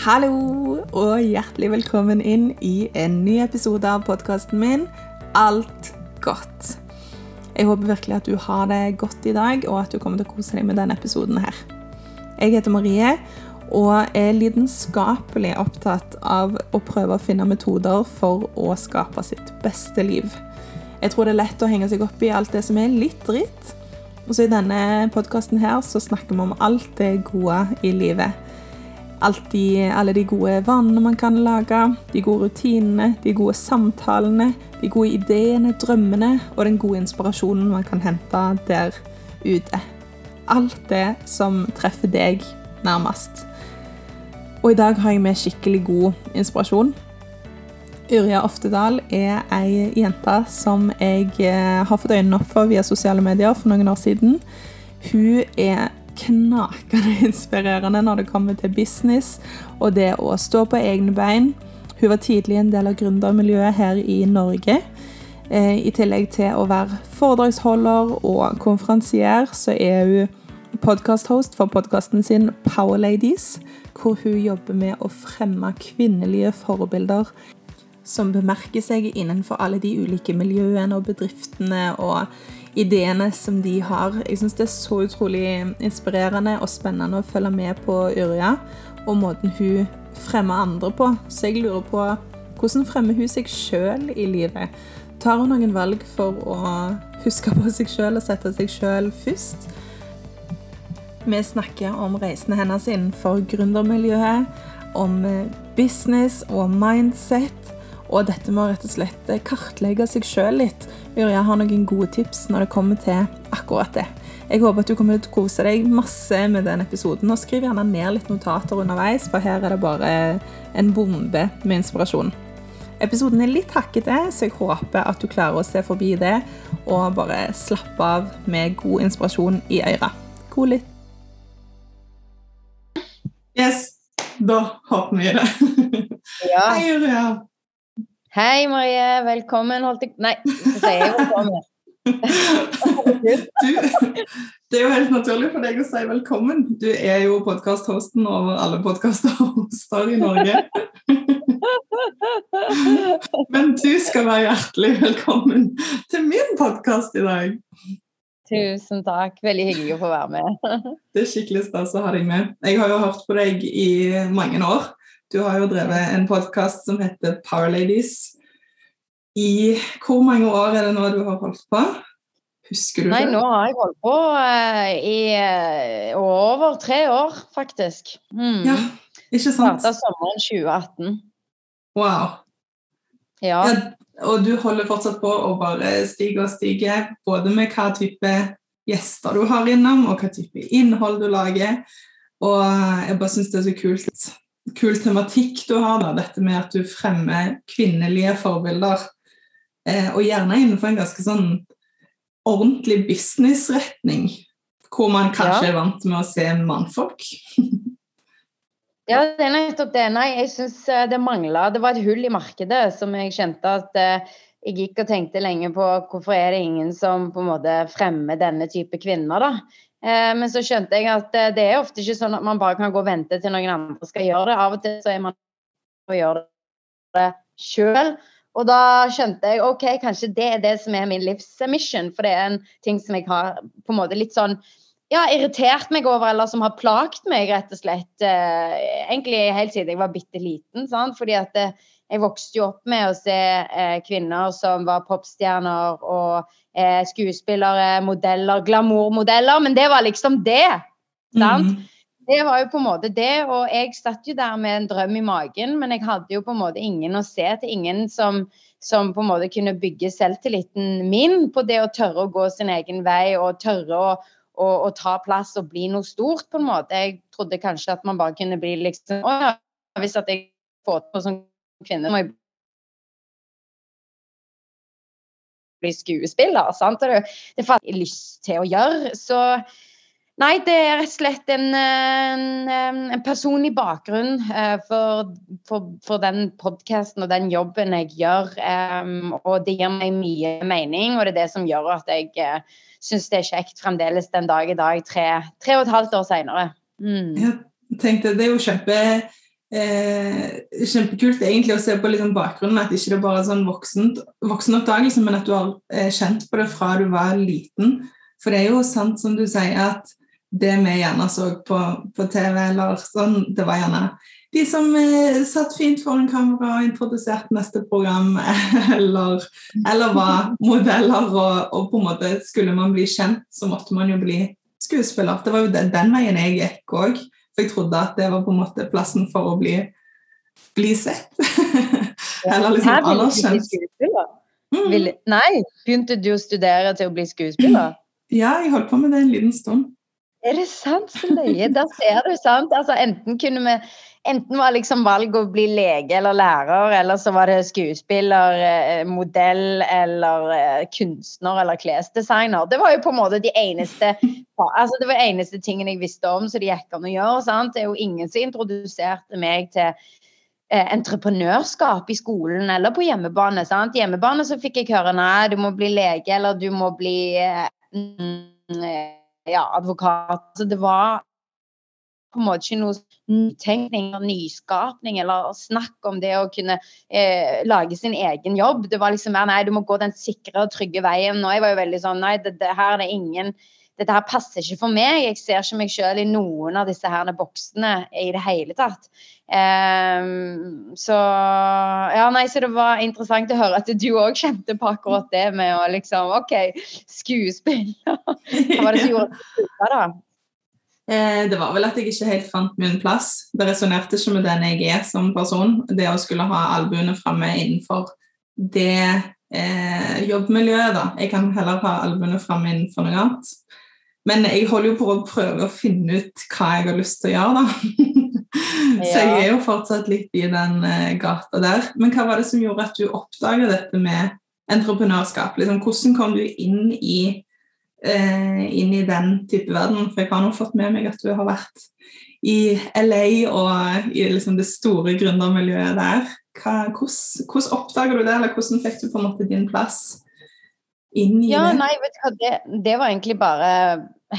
Hallo, og hjertelig velkommen inn i en ny episode av podkasten min Alt godt. Jeg håper virkelig at du har det godt i dag, og at du kommer til å kose deg med denne episoden her. Jeg heter Marie og er lidenskapelig opptatt av å prøve å finne metoder for å skape sitt beste liv. Jeg tror det er lett å henge seg opp i alt det som er litt dritt. Og så i denne podkasten her så snakker vi om alt det gode i livet de, alle de gode vanene man kan lage, de gode rutinene, de gode samtalene, de gode ideene, drømmene og den gode inspirasjonen man kan hente der ute. Alt det som treffer deg nærmest. Og i dag har jeg med skikkelig god inspirasjon. Yrja Oftedal er ei jente som jeg eh, har fått øynene opp for via sosiale medier for noen år siden. Hun er knakende inspirerende når det kommer til business og det å stå på egne bein. Hun var tidlig en del av gründermiljøet her i Norge. Eh, I tillegg til å være foredragsholder og konferansier, så er hun podkasthost for podkasten sin Power Ladies, hvor hun jobber med å fremme kvinnelige forbilder som bemerker seg innenfor alle de ulike miljøene og bedriftene og ideene som de har. Jeg syns det er så utrolig inspirerende og spennende å følge med på Yrja og måten hun fremmer andre på. Så jeg lurer på hvordan fremmer hun seg sjøl i livet? Tar hun noen valg for å huske på seg sjøl og sette seg sjøl først? Vi snakker om reisene hennes innenfor gründermiljøet, om business og mindset og dette med å rett og slett kartlegge seg sjøl litt. Yrja har noen gode tips når det kommer til akkurat det. Jeg håper at du kommer til å kose deg masse med den episoden. Og skriv gjerne ned litt notater underveis, for her er det bare en bombe med inspirasjon. Episoden er litt hakkete, så jeg håper at du klarer å se forbi det og bare slappe av med god inspirasjon i øra. God lytt. Yes, da hopper vi i det. Ja. Hei, Yrja. Hei, Marie. Velkommen, holdt jeg Nei, så sier jeg velkommen. du, det er jo helt naturlig for deg å si velkommen. Du er jo podkast-hosten over alle podkasthoster i Norge. Men du skal være hjertelig velkommen til min podkast i dag. Tusen takk. Veldig hyggelig å få være med. det er skikkelig stas å ha deg med. Jeg har jo hørt på deg i mange år. Du har jo drevet en podkast som heter Power Ladies. I hvor mange år er det nå du har holdt på? Husker du Nei, det? Nå har jeg holdt på uh, i uh, over tre år, faktisk. Mm. Ja, ikke sant? Starta sommeren 2018. Wow. Ja. ja. Og du holder fortsatt på å bare stige og stige, både med hva type gjester du har innom, og hva type innhold du lager. Og jeg bare syns det er så kult kul tematikk du har, da, dette med at du fremmer kvinnelige forbilder. Eh, og gjerne innenfor en ganske sånn ordentlig businessretning, hvor man kanskje ja. er vant med å se mannfolk. ja, det er nettopp det. Nei, jeg syns eh, det mangla Det var et hull i markedet som jeg kjente at eh, jeg gikk og tenkte lenge på hvorfor er det ingen som på en måte fremmer denne type kvinner, da. Eh, men så skjønte jeg at eh, det er ofte ikke sånn at man bare kan gå og vente til noen andre skal gjøre det. Av og til så er man å gjøre det sjøl. Og da skjønte jeg ok, kanskje det er det som er min livsmission. For det er en ting som jeg har på en måte litt sånn ja, irritert meg over, eller som har plagt meg, rett og slett. Eh, egentlig helt siden jeg var bitte liten. Sant? Fordi at jeg vokste jo opp med å se kvinner som var popstjerner og eh, skuespillere, modeller, glamourmodeller. Men det var liksom det. Sant? Mm. Det var jo på en måte det, og jeg satt jo der med en drøm i magen, men jeg hadde jo på en måte ingen å se til. Ingen som, som på en måte kunne bygge selvtilliten min på det å tørre å gå sin egen vei og tørre å, og, og, ta plass og bli noe stort, på en måte. Jeg trodde kanskje at man bare kunne bli liksom Å ja, hvis at jeg får til noe som kvinne, må jo bli skuespiller. Sant? Og det, får jeg lyst til å gjøre. Så nei, det er rett og slett en, en, en personlig bakgrunn uh, for, for, for, den podkasten og den jobben jeg gjør. Um, og det gir meg mye mening, og det er det som gjør at jeg uh, syns det er kjekt fremdeles den dag i dag, tre, tre og et halvt år seinere. Mm. Jeg tenkte, det er jo kjempe eh, kjempekult egentlig å se på liksom bakgrunnen, at ikke det bare er sånn voksen, voksenoppdagelse, men at du har eh, kjent på det fra du var liten. For det er jo sant som du sier, at det vi gjerne så på, på TV, eller sånn, det var gjerne de som eh, satt fint foran kamera og introduserte neste program, eller, eller var modeller, og, og, på en måte skulle man bli kjent, så måtte man jo bli skuespiller. Det var jo den, den veien jeg gikk òg. For jeg trodde at det var på en måte plassen for å bli, bli sett. Eller liksom anerkjent. Mm. Nei, begynte du å studere til å bli skuespiller? Ja, jeg holdt på med det en liten stund. Er det sant? Så løye. Der ser du, sant. Altså, enten kunne vi Enten var liksom valget å bli lege eller lærer, eller så var det skuespiller, eh, modell eller eh, kunstner eller klesdesigner. Det var jo på en måte de eneste altså det var eneste tingene jeg visste om så det gikk an å gjøre. sant? Det er jo ingen som introduserte meg til eh, entreprenørskap i skolen eller på hjemmebane. sant? Hjemmebane så fikk jeg høre nei, du må bli lege eller du må bli mm, ja, advokat. Så det var på en måte ikke noe nytenkning og nyskapning eller snakk om det å kunne eh, lage sin egen jobb. Det var liksom mer nei, du må gå den sikre og trygge veien. Og jeg var jo veldig sånn nei, det, det her er det ingen dette her passer ikke for meg. Jeg ser ikke meg selv i noen av disse her boksene i det hele tatt. Um, så ja, nei, så det var interessant å høre at du òg kjente på akkurat det med å liksom OK, skuespill. Hva var det som gjorde det, da? Eh, det var vel at jeg ikke helt fant min plass. Det resonnerte ikke med den jeg er som person. Det å skulle ha albuene framme innenfor det eh, jobbmiljøet, da. Jeg kan heller ha albuene framme innenfor noe annet. Men jeg holder jo på å prøve å finne ut hva jeg har lyst til å gjøre, da. Så jeg er jo fortsatt litt i den eh, gata der. Men hva var det som gjorde at du oppdaga dette med entreprenørskap? Liksom, hvordan kom du inn i eh, inn i den type verden. For jeg har nå fått med meg at du har vært i LA og i liksom det store gründermiljøet der. Hva, hvordan, hvordan oppdager du det, eller hvordan fikk du på en måte din plass inn i ja, det? Nei, vet du hva, det, det var egentlig bare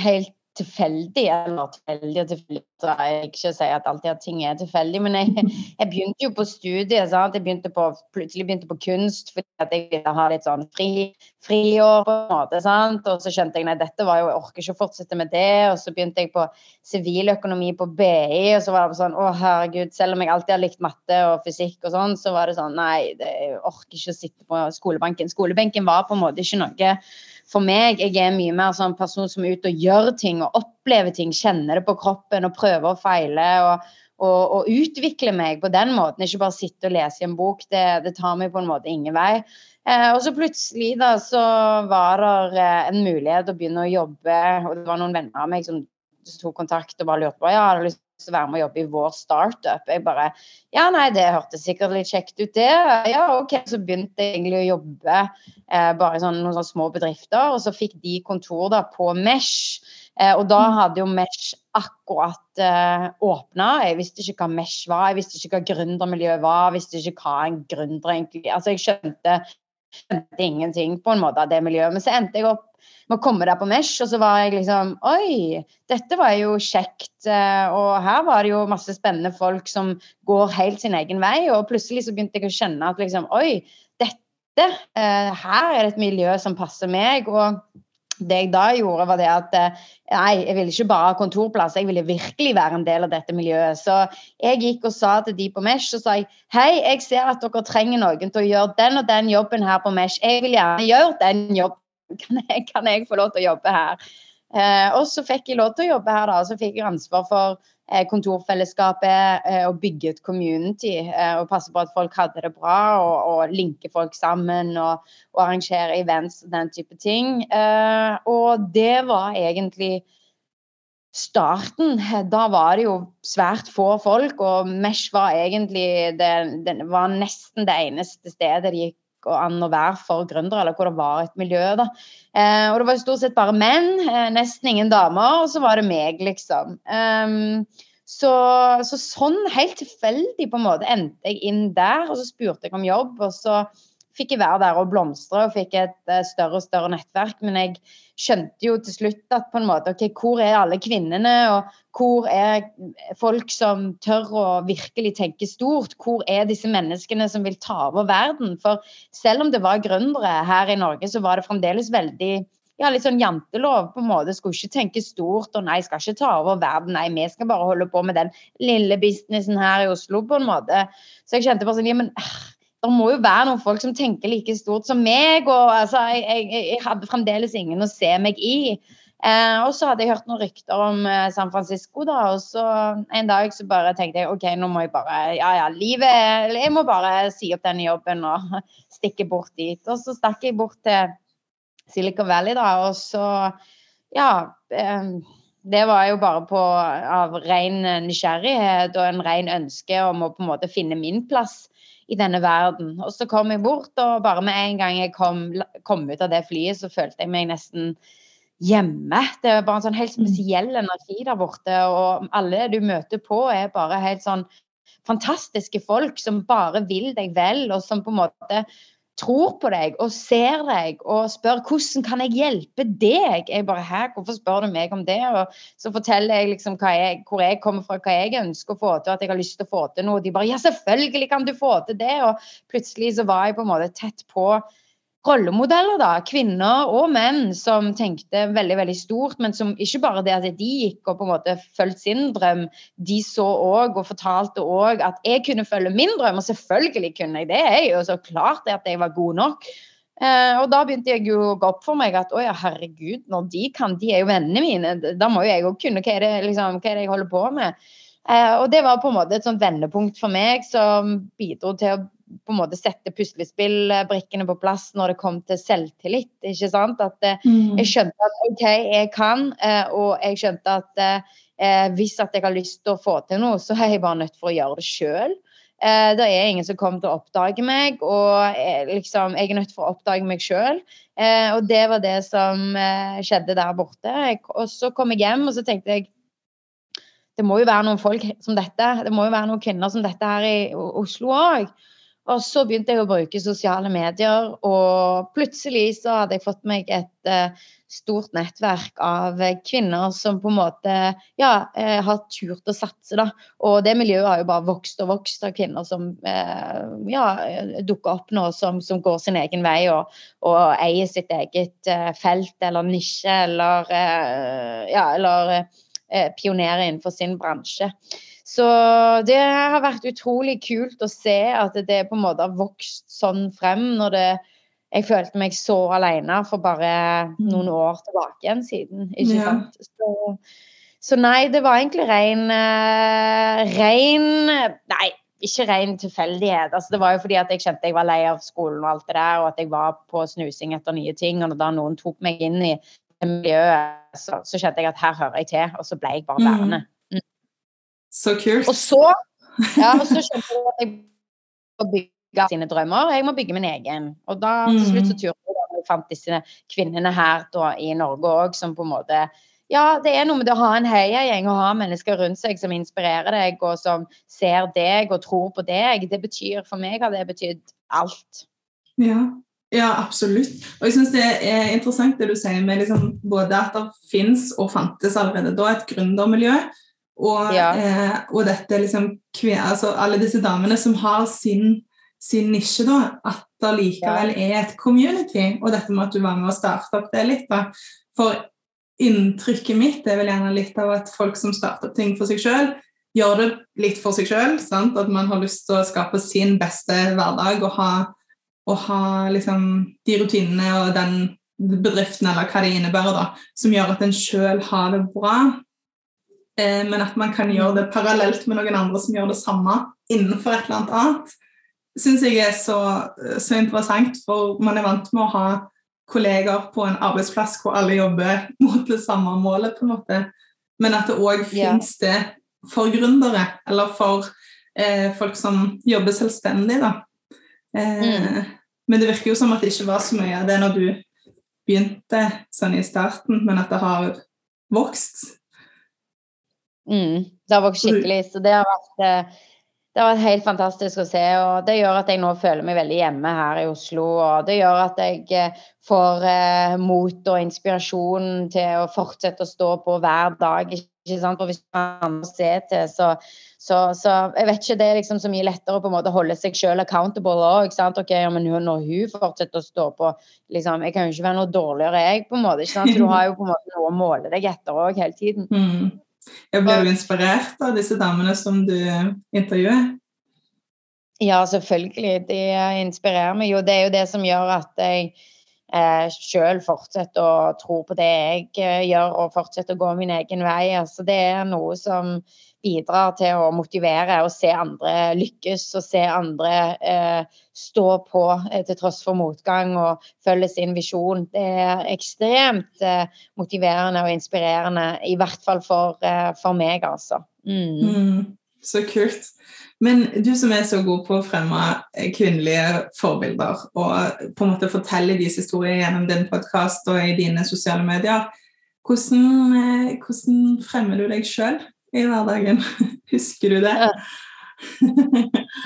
helt tilfeldig, eller tilfeldig og tilfeldig Jeg vil ikke si at alltid at ting er tilfeldig, men jeg, jeg begynte jo på studiet. Sant? Jeg begynte på, plutselig begynte på kunst fordi at jeg ville ha litt sånn fri, friår. på en måte, sant? Og så skjønte jeg nei, dette var jo, jeg orker ikke å fortsette med det. Og så begynte jeg på siviløkonomi på BI, og så var det sånn å herregud, selv om jeg alltid har likt matte og fysikk og sånn, så var det sånn nei, jeg orker ikke å sitte på skolebenken. Skolebenken var på en måte ikke noe for meg, jeg er mye mer sånn person som er ute og gjør ting og opplever ting, kjenner det på kroppen og prøver å feile. og, og, og utvikle meg på den måten, ikke bare sitte og lese i en bok. Det, det tar meg på en måte ingen vei. Eh, og så plutselig da, så var det eh, en mulighet å begynne å jobbe, og det var noen venner av meg som tok kontakt og bare lurte på ja, hadde lyst til å være med og jobbe i vår startup. Jeg bare Ja, nei, det hørtes sikkert litt kjekt ut, det. Ja, OK. Så begynte jeg egentlig å jobbe eh, bare i sånn, noen sånne små bedrifter, og så fikk de kontor da på Mesh. Eh, og da mm. hadde jo Mesh akkurat eh, åpna. Jeg visste ikke hva Mesh var, jeg visste ikke hva gründermiljøet var, jeg visste ikke hva en gründer egentlig Altså, jeg skjønte, skjønte ingenting på en måte av det miljøet. Men så endte jeg opp med å komme der på Mesh, og så var jeg liksom Oi, dette var jo kjekt. Eh, og her var det jo masse spennende folk som går helt sin egen vei. Og plutselig så begynte jeg å kjenne at liksom Oi, dette eh, Her er det et miljø som passer meg. og det jeg da gjorde, var det at eh, nei, jeg ville ikke bare ha kontorplass, jeg ville virkelig være en del av dette miljøet. Så jeg gikk og sa til de på Mesh og sa hei, jeg ser at dere trenger noen til å gjøre den og den jobben her på Mesh. Jeg vil gjerne gjøre den jobben kan jeg, kan jeg få lov til å jobbe her? Eh, og så fikk jeg lov til å jobbe her, da. Så fikk jeg ansvar for kontorfellesskapet eh, og bygge et community. Eh, og passe på at folk hadde det bra, og, og linke folk sammen og, og, arrangere events og den type ting. Eh, og det var egentlig starten. Da var det jo svært få folk, og Mesh var egentlig det, det var nesten det eneste stedet de og an å være for gründere, eller hvor det var et miljø. da. Eh, og det var stort sett bare menn, eh, nesten ingen damer, og så var det meg, liksom. Um, så, så, sånn helt tilfeldig på en måte endte jeg inn der, og så spurte jeg om jobb, og så fikk jeg være der og blomstre og fikk et uh, større og større nettverk. Men jeg skjønte jo til slutt at på en måte, ok, hvor er alle kvinnene, og hvor er folk som tør å virkelig tenke stort? Hvor er disse menneskene som vil ta over verden? For selv om det var gründere her i Norge, så var det fremdeles veldig ja, litt sånn jantelov. på en måte, Skulle ikke tenke stort og nei, skal ikke ta over verden. Nei, vi skal bare holde på med den lille businessen her i Oslo, på en måte. Så jeg kjente bare sånn, ja, men det må jo være noen folk som tenker like stort som meg. og altså, jeg, jeg, jeg hadde fremdeles ingen å se meg i. Eh, og så hadde jeg hørt noen rykter om eh, San Francisco, da, og så en dag så bare tenkte jeg OK, nå må jeg bare Ja ja, livet Jeg må bare si opp denne jobben og stikke bort dit. Og så stakk jeg bort til Silicon Valley, da. Og så, ja eh, Det var jo bare på, av ren nysgjerrighet og en ren ønske om å på en måte finne min plass i denne verden. Og så kom jeg bort, og bare med en gang jeg kom, kom ut av det flyet, så følte jeg meg nesten hjemme. Det er bare en sånn helt mm. spesiell energi der borte. Og alle du møter på, er bare helt sånn fantastiske folk som bare vil deg vel, og som på en måte tror på deg og ser deg og spør hvordan kan jeg hjelpe deg? Jeg bare Hæ, hvorfor spør du meg om det? Og så forteller jeg liksom jeg, hvor jeg kommer fra, hva jeg ønsker å få til, at jeg har lyst til å få til noe. Og de bare Ja, selvfølgelig kan du få til det! Og plutselig så var jeg på en måte tett på rollemodeller, da, kvinner og menn, som tenkte veldig veldig stort, men som ikke bare det at de gikk og på en måte fulgte sin drøm, de så òg og fortalte òg at jeg kunne følge min drøm, og selvfølgelig kunne jeg det. Jeg jo så klart at jeg var god nok. Eh, og da begynte jeg jo å gå opp for meg at å ja, herregud, når de kan, de er jo vennene mine, da må jo jeg òg kunne hva er, det, liksom, hva er det jeg holder på med. Eh, og det var på en måte et sånt vendepunkt for meg som bidro til å på en måte sette puslespillbrikkene på plass når det kom til selvtillit. ikke sant? At eh, mm. Jeg skjønte at OK, jeg kan, eh, og jeg skjønte at eh, hvis at jeg har lyst til å få til noe, så er jeg bare nødt for å gjøre det sjøl. Det er ingen som kommer til å oppdage meg, og liksom, jeg er nødt for å oppdage meg sjøl. Og det var det som skjedde der borte. Og så kom jeg hjem, og så tenkte jeg det må jo være noen folk som dette. Det må jo være noen kvinner som dette her i Oslo òg. Og så begynte jeg å bruke sosiale medier, og plutselig så hadde jeg fått meg et uh, stort nettverk av kvinner som på en måte ja, uh, har turt å satse. da. Og det miljøet har jo bare vokst og vokst av kvinner som uh, ja, dukker opp nå, som, som, går sin egen vei og, og eier sitt eget felt eller nisje eller, ja, eller pionerer innenfor sin bransje. Så det har vært utrolig kult å se at det på en måte har vokst sånn frem når det jeg følte meg så alene for bare mm. noen år tilbake igjen siden. ikke ja. sant? Så, så, nei, det var egentlig ren uh, Ren Nei, ikke ren tilfeldighet. Altså, det var jo fordi at jeg kjente jeg var lei av skolen og alt det der, og at jeg var på snusing etter nye ting. Og da noen tok meg inn i miljøet, så, så kjente jeg at her hører jeg til, og så ble jeg bare mm. Så kult. Og så, ja, og så skjønte jeg at jeg må bygge sine drømmer. Jeg må bygge min egen. Og da til slutt så mm. turte jeg jeg fant disse kvinnene her da, i Norge òg, som på en måte ja, det er noe med det å ha en heiagjeng og ha mennesker rundt seg som inspirerer deg, og som ser deg og tror på deg. Det betyr, For meg har det betydd alt. Ja, ja, absolutt. Og jeg syns det er interessant det du sier med liksom både at det fins og fantes allerede da et gründermiljø, og, ja. eh, og dette liksom altså Alle disse damene som har sin, sin nisje, da, at det likevel ja. er et community. Og dette med at du var med å starte opp det litt. da. For inntrykket mitt er vel gjerne litt av at folk som starter opp ting for seg sjøl, gjør det litt for seg sjøl. At man har lyst til å skape sin beste hverdag og ha, og ha liksom de rutinene og den bedriften eller hva det innebærer, da, som gjør at en sjøl har det bra. Eh, men at man kan gjøre det parallelt med noen andre som gjør det samme innenfor et eller annet annet, syns jeg er så, så, interessant. For man er vant med å ha kolleger på en arbeidsplass hvor alle jobber mot det samme målet, på en måte. Men at det òg yeah. fins det for gründere, eller for eh, folk som jobber selvstendig, da. Eh, mm. Men det virker jo som at det ikke var så mye av det når du begynte sånn i starten, men at det har vokst Mm, det har vokst skikkelig. Så det har vært eh, det har vært helt fantastisk å se. og Det gjør at jeg nå føler meg veldig hjemme her i Oslo. og Det gjør at jeg eh, får eh, mot og inspirasjon til å fortsette å stå på hver dag. ikke sant? For hvis man har se til, så, så, så, jeg vet ikke, Det er liksom så mye lettere å på en måte holde seg selv accountable òg. Okay, ja, men når hun fortsetter å stå på liksom, Jeg kan jo ikke være noe dårligere, jeg. på en måte, ikke sant? Så Du har jo på en måte noe å måle deg etter òg hele tiden. Mm. Ja, blir du inspirert av disse damene som du intervjuer? Ja, selvfølgelig. De inspirerer meg jo. Det er jo det som gjør at jeg eh, sjøl fortsetter å tro på det jeg eh, gjør, og fortsetter å gå min egen vei. Altså, det er noe som bidrar til å motivere og se andre lykkes og se andre eh, stå på eh, til tross for motgang og følge sin visjon. Det er ekstremt eh, motiverende og inspirerende, i hvert fall for, eh, for meg, altså. Mm. Mm, så kult. Men du som er så god på å fremme kvinnelige forbilder, og på en måte fortelle deres historier gjennom din podkast og i dine sosiale medier, hvordan, eh, hvordan fremmer du deg sjøl? I hverdagen. Husker du det?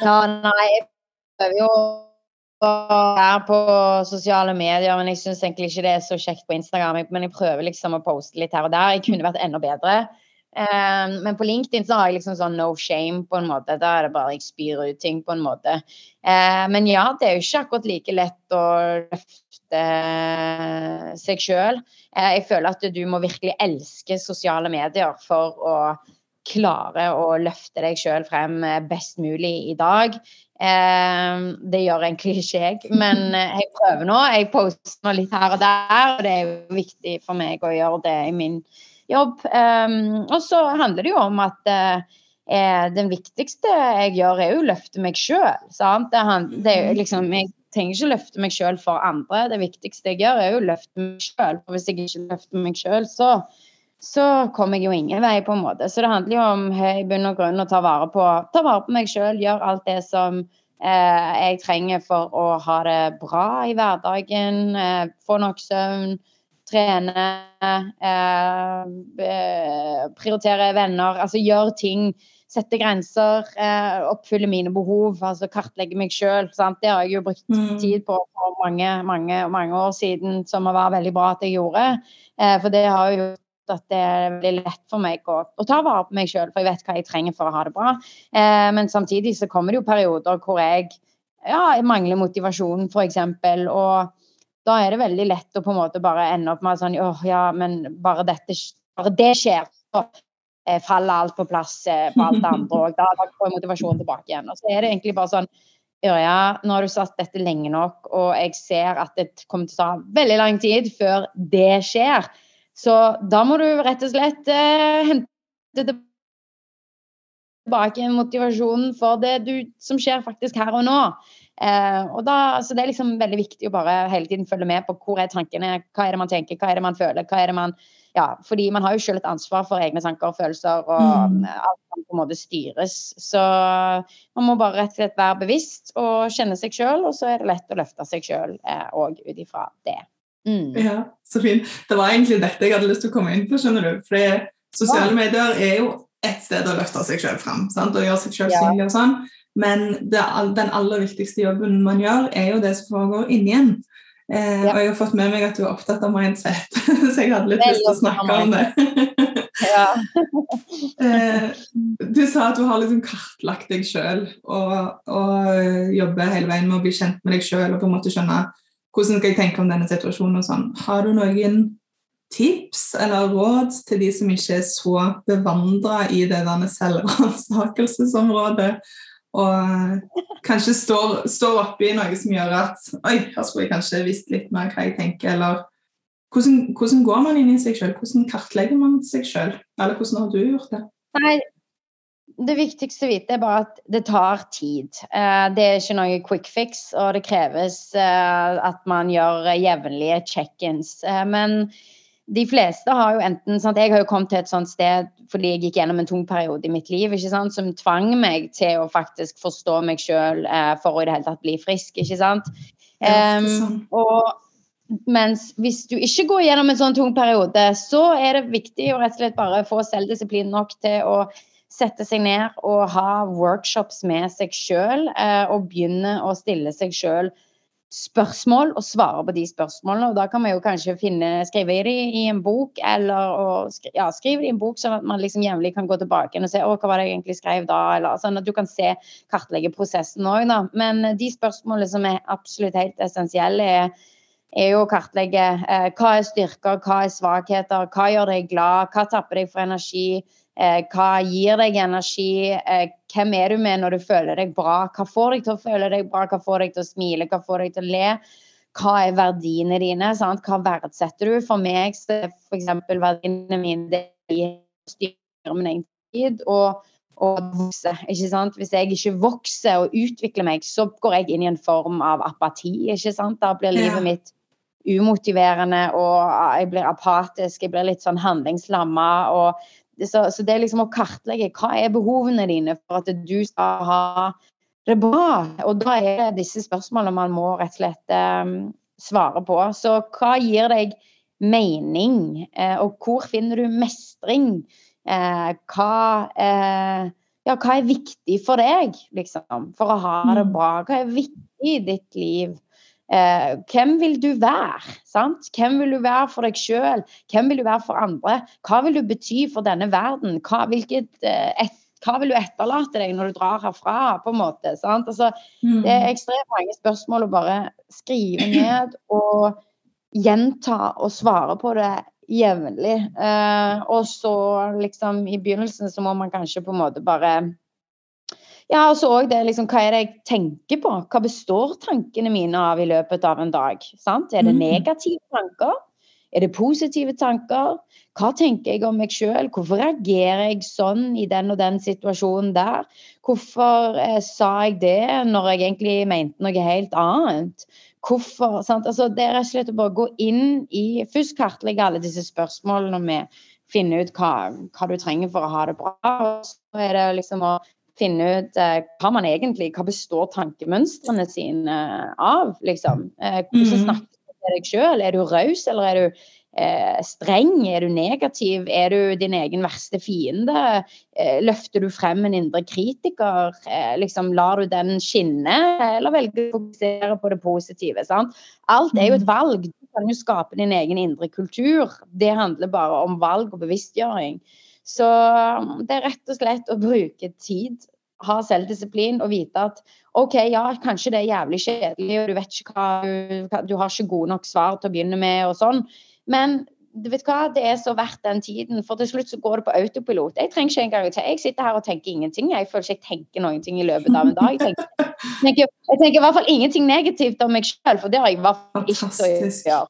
ja, nei, jeg prøver jo å være på sosiale medier, men jeg syns egentlig ikke det er så kjekt på Instagram. Men jeg prøver liksom å poste litt her og der. Jeg kunne vært enda bedre. Um, men på LinkedIn så har jeg liksom sånn no shame, på en måte. Da er det bare jeg spyr ut ting, på en måte. Uh, men ja, det er jo ikke akkurat like lett å løfte seg sjøl. Uh, jeg føler at du må virkelig elske sosiale medier for å klare å løfte deg sjøl frem eh, best mulig i dag. Eh, det gjør egentlig ikke jeg, men eh, jeg prøver nå. Jeg poster nå litt her og der, og det er jo viktig for meg å gjøre det i min jobb. og så handler det jo om at den viktigste jeg gjør, er jo å løfte meg sjøl. Liksom, jeg trenger ikke løfte meg sjøl for andre. Det viktigste jeg gjør, er jo å løfte meg sjøl. For hvis jeg ikke løfter meg sjøl, så så kommer jeg jo ingen vei, på en måte. Så det handler jo om i bunn og grunn å ta vare på, ta vare på meg sjøl, gjøre alt det som eh, jeg trenger for å ha det bra i hverdagen. Eh, få nok søvn, trene, eh, prioritere venner. Altså gjøre ting. Sette grenser, eh, oppfylle mine behov, altså kartlegge meg sjøl. Det har jeg jo brukt mm. tid på for mange, mange, mange år siden, som var veldig bra at jeg gjorde. Eh, for det har jo at det blir lett for meg å, å ta vare på meg sjøl, for jeg vet hva jeg trenger for å ha det bra. Eh, men samtidig så kommer det jo perioder hvor jeg ja, mangler motivasjon, f.eks. Og da er det veldig lett å på en måte bare ende opp med sånn åh, ja, men bare, dette, bare det skjer, så eh, faller alt på plass eh, på alt det andre òg. Da får jeg motivasjonen tilbake igjen. Og så er det egentlig bare sånn Ørja, nå har du satt dette lenge nok, og jeg ser at det kommer til å ta veldig lang tid før det skjer. Så da må du rett og slett eh, hente tilbake motivasjonen for det du, som skjer faktisk her og nå. Eh, og da, så Det er liksom veldig viktig å bare hele tiden følge med på hvor er tankene, hva er det man tenker, hva er det man føler. hva er det man, ja, fordi man har jo selv et ansvar for egne tanker og følelser, og mm. alt kan på en måte styres. Så man må bare rett og slett være bevisst og kjenne seg sjøl, og så er det lett å løfte seg sjøl òg eh, ut ifra det. Mm. Ja, så fint. Det var egentlig dette jeg hadde lyst til å komme inn på. skjønner du? For sosiale ja. medier er jo et sted å løfte seg selv fram sant? og gjøre seg selv ja. synlig og sånn. Men det, den aller viktigste jobben man gjør, er jo det som foregår inni en. Eh, ja. Og jeg har fått med meg at du er opptatt av mindset, så jeg hadde litt lyst til å snakke om det. eh, du sa at du har liksom kartlagt deg sjøl og, og jobber hele veien med å bli kjent med deg sjøl og på en måte skjønne hvordan skal jeg tenke om denne situasjonen og sånn. Har du noen tips eller råd til de som ikke er så bevandra i det denne selvransakelsesområdet, og kanskje står, står oppi noe som gjør at Oi, her skulle jeg kanskje visst litt mer hva jeg tenker, eller hvordan, hvordan går man inn i seg sjøl? Hvordan kartlegger man seg sjøl? Eller hvordan har du gjort det? Nei, det viktigste å vite er bare at det tar tid. Eh, det er ikke noe quick fix, og det kreves eh, at man gjør jevnlige check-ins. Eh, men de fleste har jo enten sant, Jeg har jo kommet til et sånt sted fordi jeg gikk gjennom en tung periode i mitt liv sant, som tvang meg til å faktisk forstå meg sjøl for å i det hele tatt bli frisk. ikke sant? Um, og mens hvis du ikke går gjennom en sånn tung periode, så er det viktig å rett og slett bare få selvdisiplin nok til å sette seg ned og ha workshops med seg sjøl, eh, og begynne å stille seg sjøl spørsmål og svare på de spørsmålene. Og da kan man jo kanskje finne, skrive det i en bok, eller skri, ja, skrive det i en bok, sånn at man liksom jevnlig kan gå tilbake og se å, hva var det jeg egentlig skrev da, eller sånn at du kan se, kartlegge prosessen òg. Men de spørsmålene som er absolutt helt essensielle, er er jo å kartlegge eh, hva er styrker, hva er svakheter, hva gjør deg glad, hva tapper deg for energi, eh, hva gir deg energi, eh, hvem er du med når du føler deg bra, hva får deg til å føle deg bra, hva får deg til å smile, hva får deg til å le. Hva er verdiene dine? Sant? Hva verdsetter du? For meg så er f.eks. verdiene mine det å styre min egen tid og, og vokse. Ikke sant? Hvis jeg ikke vokser og utvikler meg, så går jeg inn i en form av apati. ikke sant? Da blir livet ja. mitt umotiverende, og jeg blir apatisk, jeg blir litt sånn handlingslamma. Så, så, det er liksom å kartlegge hva er behovene dine for at du skal ha det bra. Og da er det disse spørsmålene man må rett og slett um, svare på. Så hva gir deg mening, eh, og hvor finner du mestring? Eh, hva, eh, ja, hva er viktig for deg, liksom, for å ha det mm. bra? Hva er viktig i ditt liv? Eh, hvem vil du være? Sant? Hvem vil du være for deg sjøl? Hvem vil du være for andre? Hva vil du bety for denne verden? Hva, hvilket, eh, et, hva vil du etterlate deg når du drar herfra? på en måte, altså, mm. Det er ekstremt mange spørsmål å bare skrive ned og gjenta og svare på det jevnlig. Eh, og så liksom i begynnelsen så må man kanskje på en måte bare ja, og så òg det liksom, hva er det jeg tenker på? Hva består tankene mine av i løpet av en dag? Sant? Er det mm. negative tanker? Er det positive tanker? Hva tenker jeg om meg sjøl? Hvorfor reagerer jeg sånn i den og den situasjonen der? Hvorfor eh, sa jeg det når jeg egentlig mente noe helt annet? Hvorfor, altså, det er rett og slett å bare gå inn i Først kartlegge alle disse spørsmålene med finne ut hva, hva, du trenger for å ha det bra. Og så er det liksom å finne ut eh, hva man egentlig Hva består tankemønstrene sine av, liksom? Eh, hvordan mm. snakker du til deg sjøl? Er du raus, eller er du eh, streng? Er du negativ? Er du din egen verste fiende? Eh, løfter du frem en indre kritiker? Liksom, lar du den skinne, eller velger du å fokusere på det positive? Sant? Alt er jo et mm. valg. Du kan jo skape din egen indre kultur. Det handler bare om valg og bevisstgjøring. Så um, det er rett og slett å bruke tid, ha selvdisiplin og vite at OK, ja, kanskje det er jævlig kjedelig, og du vet ikke hva du, har ikke gode nok svar til å begynne med og sånn, men du vet hva, det er så verdt den tiden, for til slutt så går det på autopilot. Jeg trenger ikke engang til. Jeg sitter her og tenker ingenting. Jeg føler ikke jeg tenker noen ting i løpet av en dag. Jeg tenker, jeg tenker, i hvert fall ingenting negativt om meg sjøl, for det har jeg i hvert fall ikke å gjøre.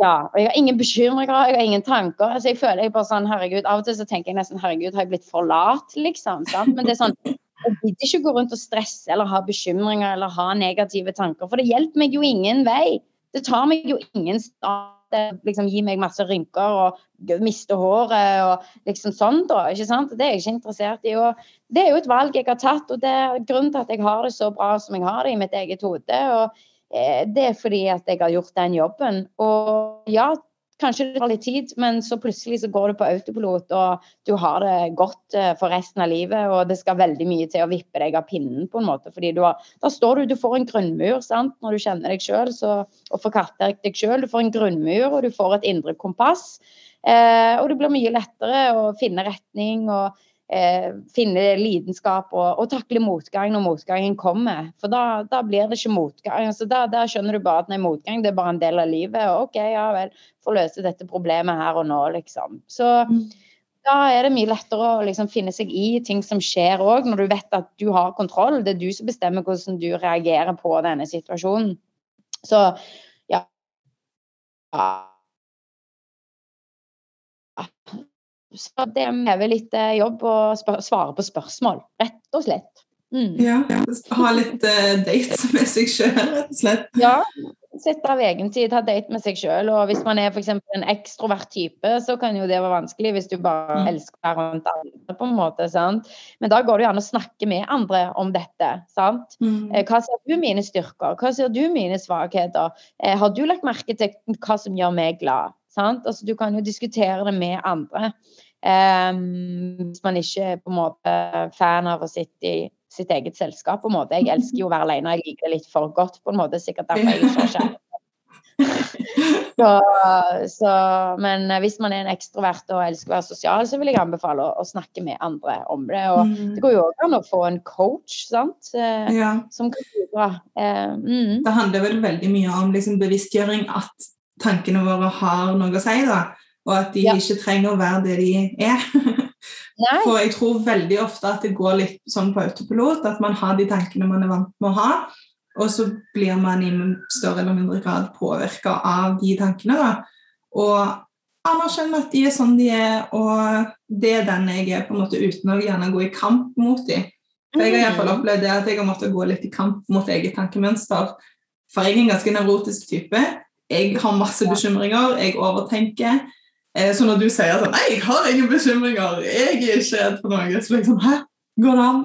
Ja, og jeg har ingen bekymringer, jeg har ingen tanker. altså Jeg føler jeg bare sånn, herregud, Av og til så tenker jeg nesten herregud, har jeg blitt for lat, liksom? sant? Men det er sånn, jeg gidder ikke gå rundt og stresse eller ha bekymringer eller ha negative tanker, for det hjelper meg jo ingen vei. Det tar meg jo ingen sted. Liksom, gi meg masse rynker og miste håret og liksom sånn, da. ikke sant? Det er jeg ikke interessert i. og Det er jo et valg jeg har tatt, og det er grunnen til at jeg har det så bra som jeg har det i mitt eget hode. og det er fordi at jeg har gjort den jobben. Og ja, kanskje det tar litt tid, men så plutselig så går du på autopilot, og du har det godt eh, for resten av livet, og det skal veldig mye til å vippe deg av pinnen, på en måte. fordi har, Da står du, du får en grunnmur sant, når du kjenner deg sjøl, og får kartlagt deg sjøl. Du får en grunnmur, og du får et indre kompass. Eh, og det blir mye lettere å finne retning og eh, finne lidenskap og, og, takle motgang når motgangen kommer. For da, da blir det ikke motgang. Altså, da, da, skjønner du bare at nei, motgang det er bare en del av livet. Og OK, ja vel, få løse dette problemet her og nå, liksom. Så mm. da er det mye lettere å liksom, finne seg i ting som skjer òg, når du vet at du har kontroll. Det er du som bestemmer hvordan du reagerer på denne situasjonen. Så ja. Så det krever litt eh, jobb å svare på spørsmål, rett og slett. Mm. Ja, ha litt uh, date med seg sjøl, rett og slett. Ja, sette av egen tid, ha date med seg sjøl. Og hvis man er f.eks. en ekstrovert type, så kan jo det være vanskelig hvis du bare mm. elsker å være rundt andre, på en måte. sant? Men da går det jo an å snakke med andre om dette. sant? Mm. Eh, hva ser du mine styrker? Hva ser du mine svakheter? Har du lagt merke til hva som gjør meg glad? Sant? Altså, du kan jo diskutere det med andre. Um, hvis man ikke er på en måte fan av å sitte i sitt eget selskap. på en måte. Jeg elsker jo å være alene, jeg liker det litt for godt. på en måte, Sikkert derfor jeg ikke har så, så, men hvis man er en ekstrovert og elsker å være sosial, så vil jeg anbefale å, å snakke med andre om det. Og mm. det går jo òg an å få en coach sant? Eh, ja. som kan bidra. Eh, mm. Det handler vel veldig mye om liksom, bevisstgjøring at tankene våre har noe å si, da. Og at de ja. ikke trenger å være det de er. For jeg tror veldig ofte at det går litt sånn på autopilot, at man har de tankene man er vant med å ha, og så blir man i større eller mindre grad påvirka av de tankene. da. Og anerkjenne at de er sånn de er, og det er den jeg er, på en måte uten å gjerne gå i kamp mot dem. For Jeg har i hvert fall mm. opplevd det at jeg har måttet gå litt i kamp mot eget tankemønster. For jeg er en ganske nevrotisk type. Jeg har masse bekymringer, jeg overtenker. Eh, så når du sier sånn Nei, jeg har ingen bekymringer, jeg er ikke redd for noe, så sånn Hæ? Går det an?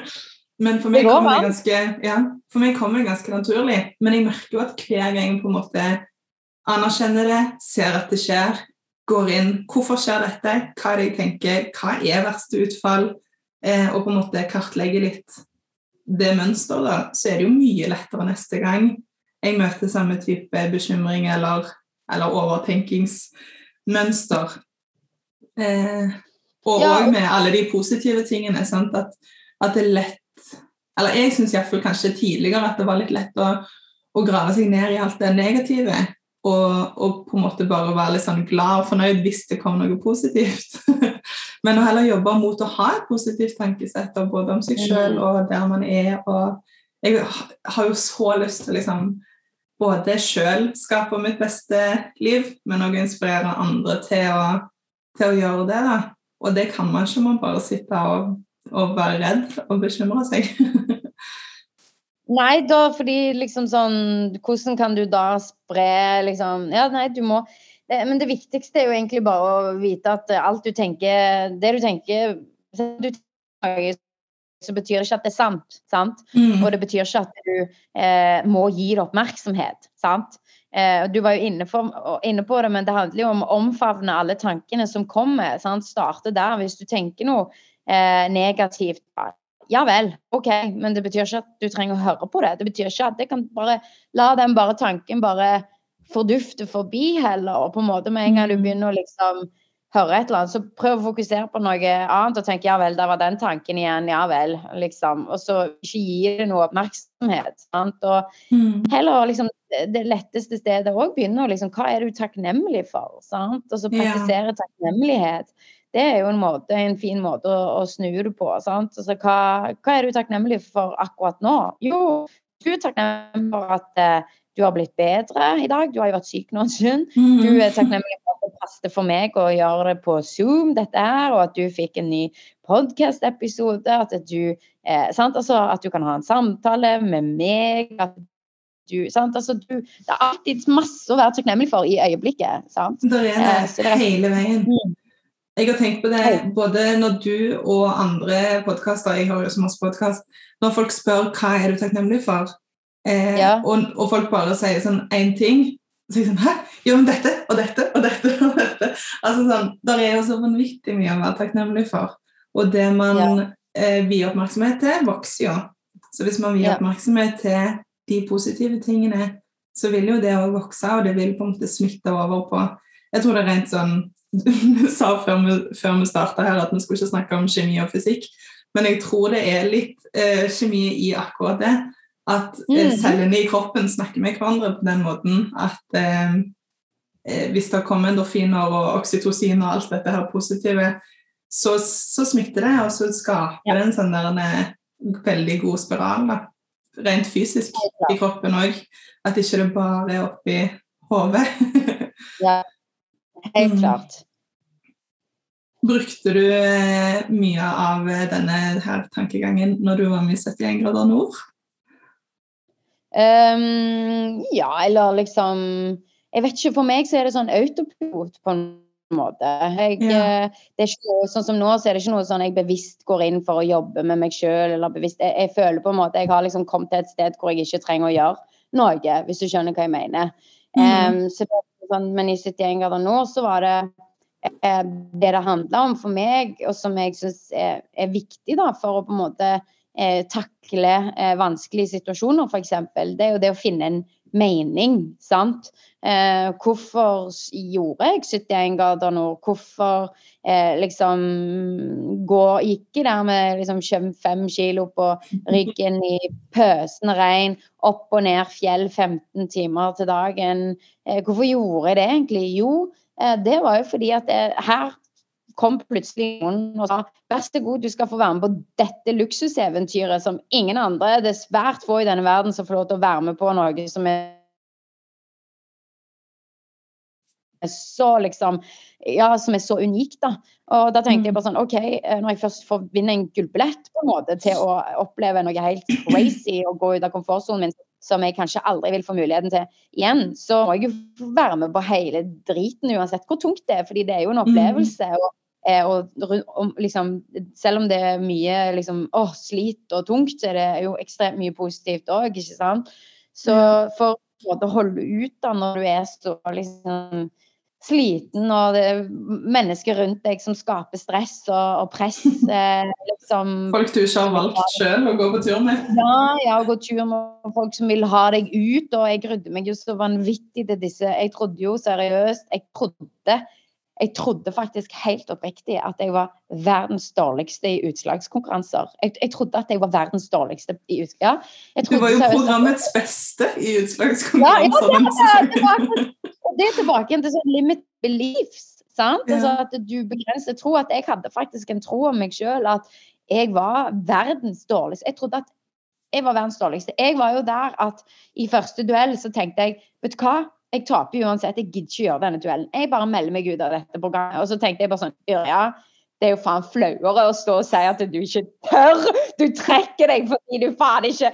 Men for meg, kommer det ganske, ja, for meg kommer det ganske naturlig. Men jeg merker jo at hver gang jeg på en måte anerkjenner det, ser at det skjer, går inn Hvorfor skjer dette? Hva er det jeg tenker? Hva er verste utfall? Eh, og på en måte kartlegger litt det mønsteret, så er det jo mye lettere neste gang jeg møter samme type bekymring eller, eller overtenkingsmønster. Eh, og òg ja. med alle de positive tingene. At, at, det er lett Eller jeg syns iallfall kanskje tidligere at det var litt lett å, å, grave seg ned i alt det negative. Og, og, på en måte bare være litt sånn glad og fornøyd hvis det kom noe positivt. Men å heller jobbe mot å ha et positivt tankesett både om seg sjøl og der man er. og jeg har jo så lyst til liksom både sjøl skape mitt beste liv, men òg inspirere andre til å, til å, gjøre det. Da. Og det kan man ikke man bare sitte og, og være redd og bekymre seg. nei, da fordi liksom sånn Hvordan kan du da spre liksom Ja, nei, du må Men det viktigste er jo egentlig bare å vite at alt du tenker Det du tenker du tenker så betyr det ikke at det er sant. sant? Mm. Og det betyr ikke at du eh, må gi det oppmerksomhet. sant? Eh, du var jo inne, for, inne, på det, men det handler jo om å omfavne alle tankene som kommer. sant? Starte der. Hvis du tenker noe eh, negativt, ja vel, OK, men det betyr ikke at du trenger å høre på det. Det betyr ikke at det kan bare La den bare tanken bare fordufte forbi heller. Og på en måte med en gang du mm. begynner å liksom hører et eller annet, så prøv å fokusere på noe annet og tenke ja vel, der var den tanken igjen, ja vel, liksom. Og så ikke gi det noe oppmerksomhet. Sant? Og mm. heller liksom det letteste stedet òg begynne å liksom Hva er du takknemlig for? Sant? Og så praktisere ja. takknemlighet. Det er jo en, måte, en fin måte å, å, snu det på. Sant? Altså, hva, hva, er du takknemlig for akkurat nå? Jo, du er takknemlig for at uh, du har blitt bedre i dag. Du har jo vært syk nå en stund. Mm. Du er takknemlig for at det passet for meg å gjøre det på Zoom, dette her, og at du fikk en ny podkast-episode. At du eh, altså, at du kan ha en samtale med meg. at du, altså, du, det er alltid masse å være takknemlig for i øyeblikket. Sant? Det er det, eh, det er hele veien. Mm. Jeg har tenkt på det både når du og andre podkaster Jeg har jo så masse podkast. Når folk spør hva er du takknemlig for, Eh, ja. og, og, folk bare sier sånn én ting. Så jeg sånn Hæ? Jo, men dette og dette og dette og dette. Altså sånn, Der er jo så vanvittig mye å være takknemlig for. Og det man ja. eh, vier oppmerksomhet til, vokser jo. Så hvis man vier ja. oppmerksomhet til de positive tingene, så vil jo det òg vokse, og det vil på en måte smitte over på Jeg tror det er rent sånn Du sa før vi, før vi starta her at vi skulle ikke snakke om kjemi og fysikk, men jeg tror det er litt eh, kjemi i akkurat det. At mm. cellene i kroppen snakker med hverandre på den måten at eh, eh, hvis det kommer endorfiner og oksytocin og alt dette her positive, så, så smitter det, og så skaper ja. det en sånn der en eh, veldig god spiral. Da. Rent fysisk i kroppen òg. At ikke det bare er oppi hodet. ja, helt mm. klart. Brukte du mye av denne her tankegangen når du var med i 71 grader nord? Um, ja, eller liksom Jeg vet ikke, for meg så er det sånn autopilot på en måte. Jeg, ja. Eh, det er ikke sånn som nå så er det ikke noe sånn jeg bevisst går inn for å jobbe med meg sjøl. Jeg, jeg, føler på en måte jeg har liksom kommet til et sted hvor jeg ikke trenger å gjøre noe, hvis du skjønner hva jeg mener. Mm. Um, så det, sånn, men i 71 grader nå så var det eh, det det handler om for meg, og som jeg syns er, er, viktig da, for å på en måte eh, takle eh, vanskelige situasjoner, f.eks., det er jo det å finne en mening. sant? Eh, hvorfor gjorde jeg 71 grader nord? Hvorfor eh, liksom gå, gikk jeg der med liksom fem kilo på ryggen i pøsende regn, opp og ned fjell 15 timer til dagen? Eh, hvorfor gjorde jeg det egentlig? Jo, eh, det var jo fordi at det, her kom plutselig noen og sa vær så god, du skal få være med på dette luksuseventyret som ingen andre Det er svært få i denne verden som får lov til å være med på noe som er så liksom Ja, som er så unikt, da. Og da tenkte jeg bare sånn OK, eh, når jeg først får vinne en gullbillett på en måte til å oppleve noe helt crazy og gå ut av komfortsonen min, som jeg kanskje aldri vil få muligheten til igjen, så må jeg jo være med på hele driten uansett hvor tungt det er, fordi det er jo en opplevelse. og og, og, liksom, selv om det er mye liksom, å, slit og tungt, så er det jo ekstremt mye positivt òg, ikke sant. Så for å holde ut da når du er så liksom sliten, og det er mennesker rundt deg som skaper stress og, og press. Eh, liksom. Folk du ikke har valgt sjøl å gå på tur med? Ja, jeg å gå tur med folk som vil ha deg ut. Og jeg grudde meg jo så vanvittig til disse. Jeg trodde jo seriøst Jeg trodde jeg trodde faktisk helt oppriktig at jeg var verdens dårligste i utslagskonkurranser. Jeg, jeg trodde at jeg var verdens dårligste i utslag... Ja, du var jo programmets beste i utslagskonkurranser. Ja, ja, det, det, det, er tilbake igjen til sånn limit beliefs. sant? Altså at du begrenser tro. At jeg hadde faktisk en tro om meg sjøl at jeg var verdens dårligste. Jeg trodde at jeg var verdens dårligste. Jeg var jo der at i første duell så tenkte jeg vet du hva, jeg taper uansett. Jeg gidder ikke gjøre denne duellen. Jeg bare melder meg ut av dette programmet. Og så tenkte jeg bare sånn Ja, det er jo faen flauere å stå og si at du ikke tør. Du trekker deg fordi du faen ikke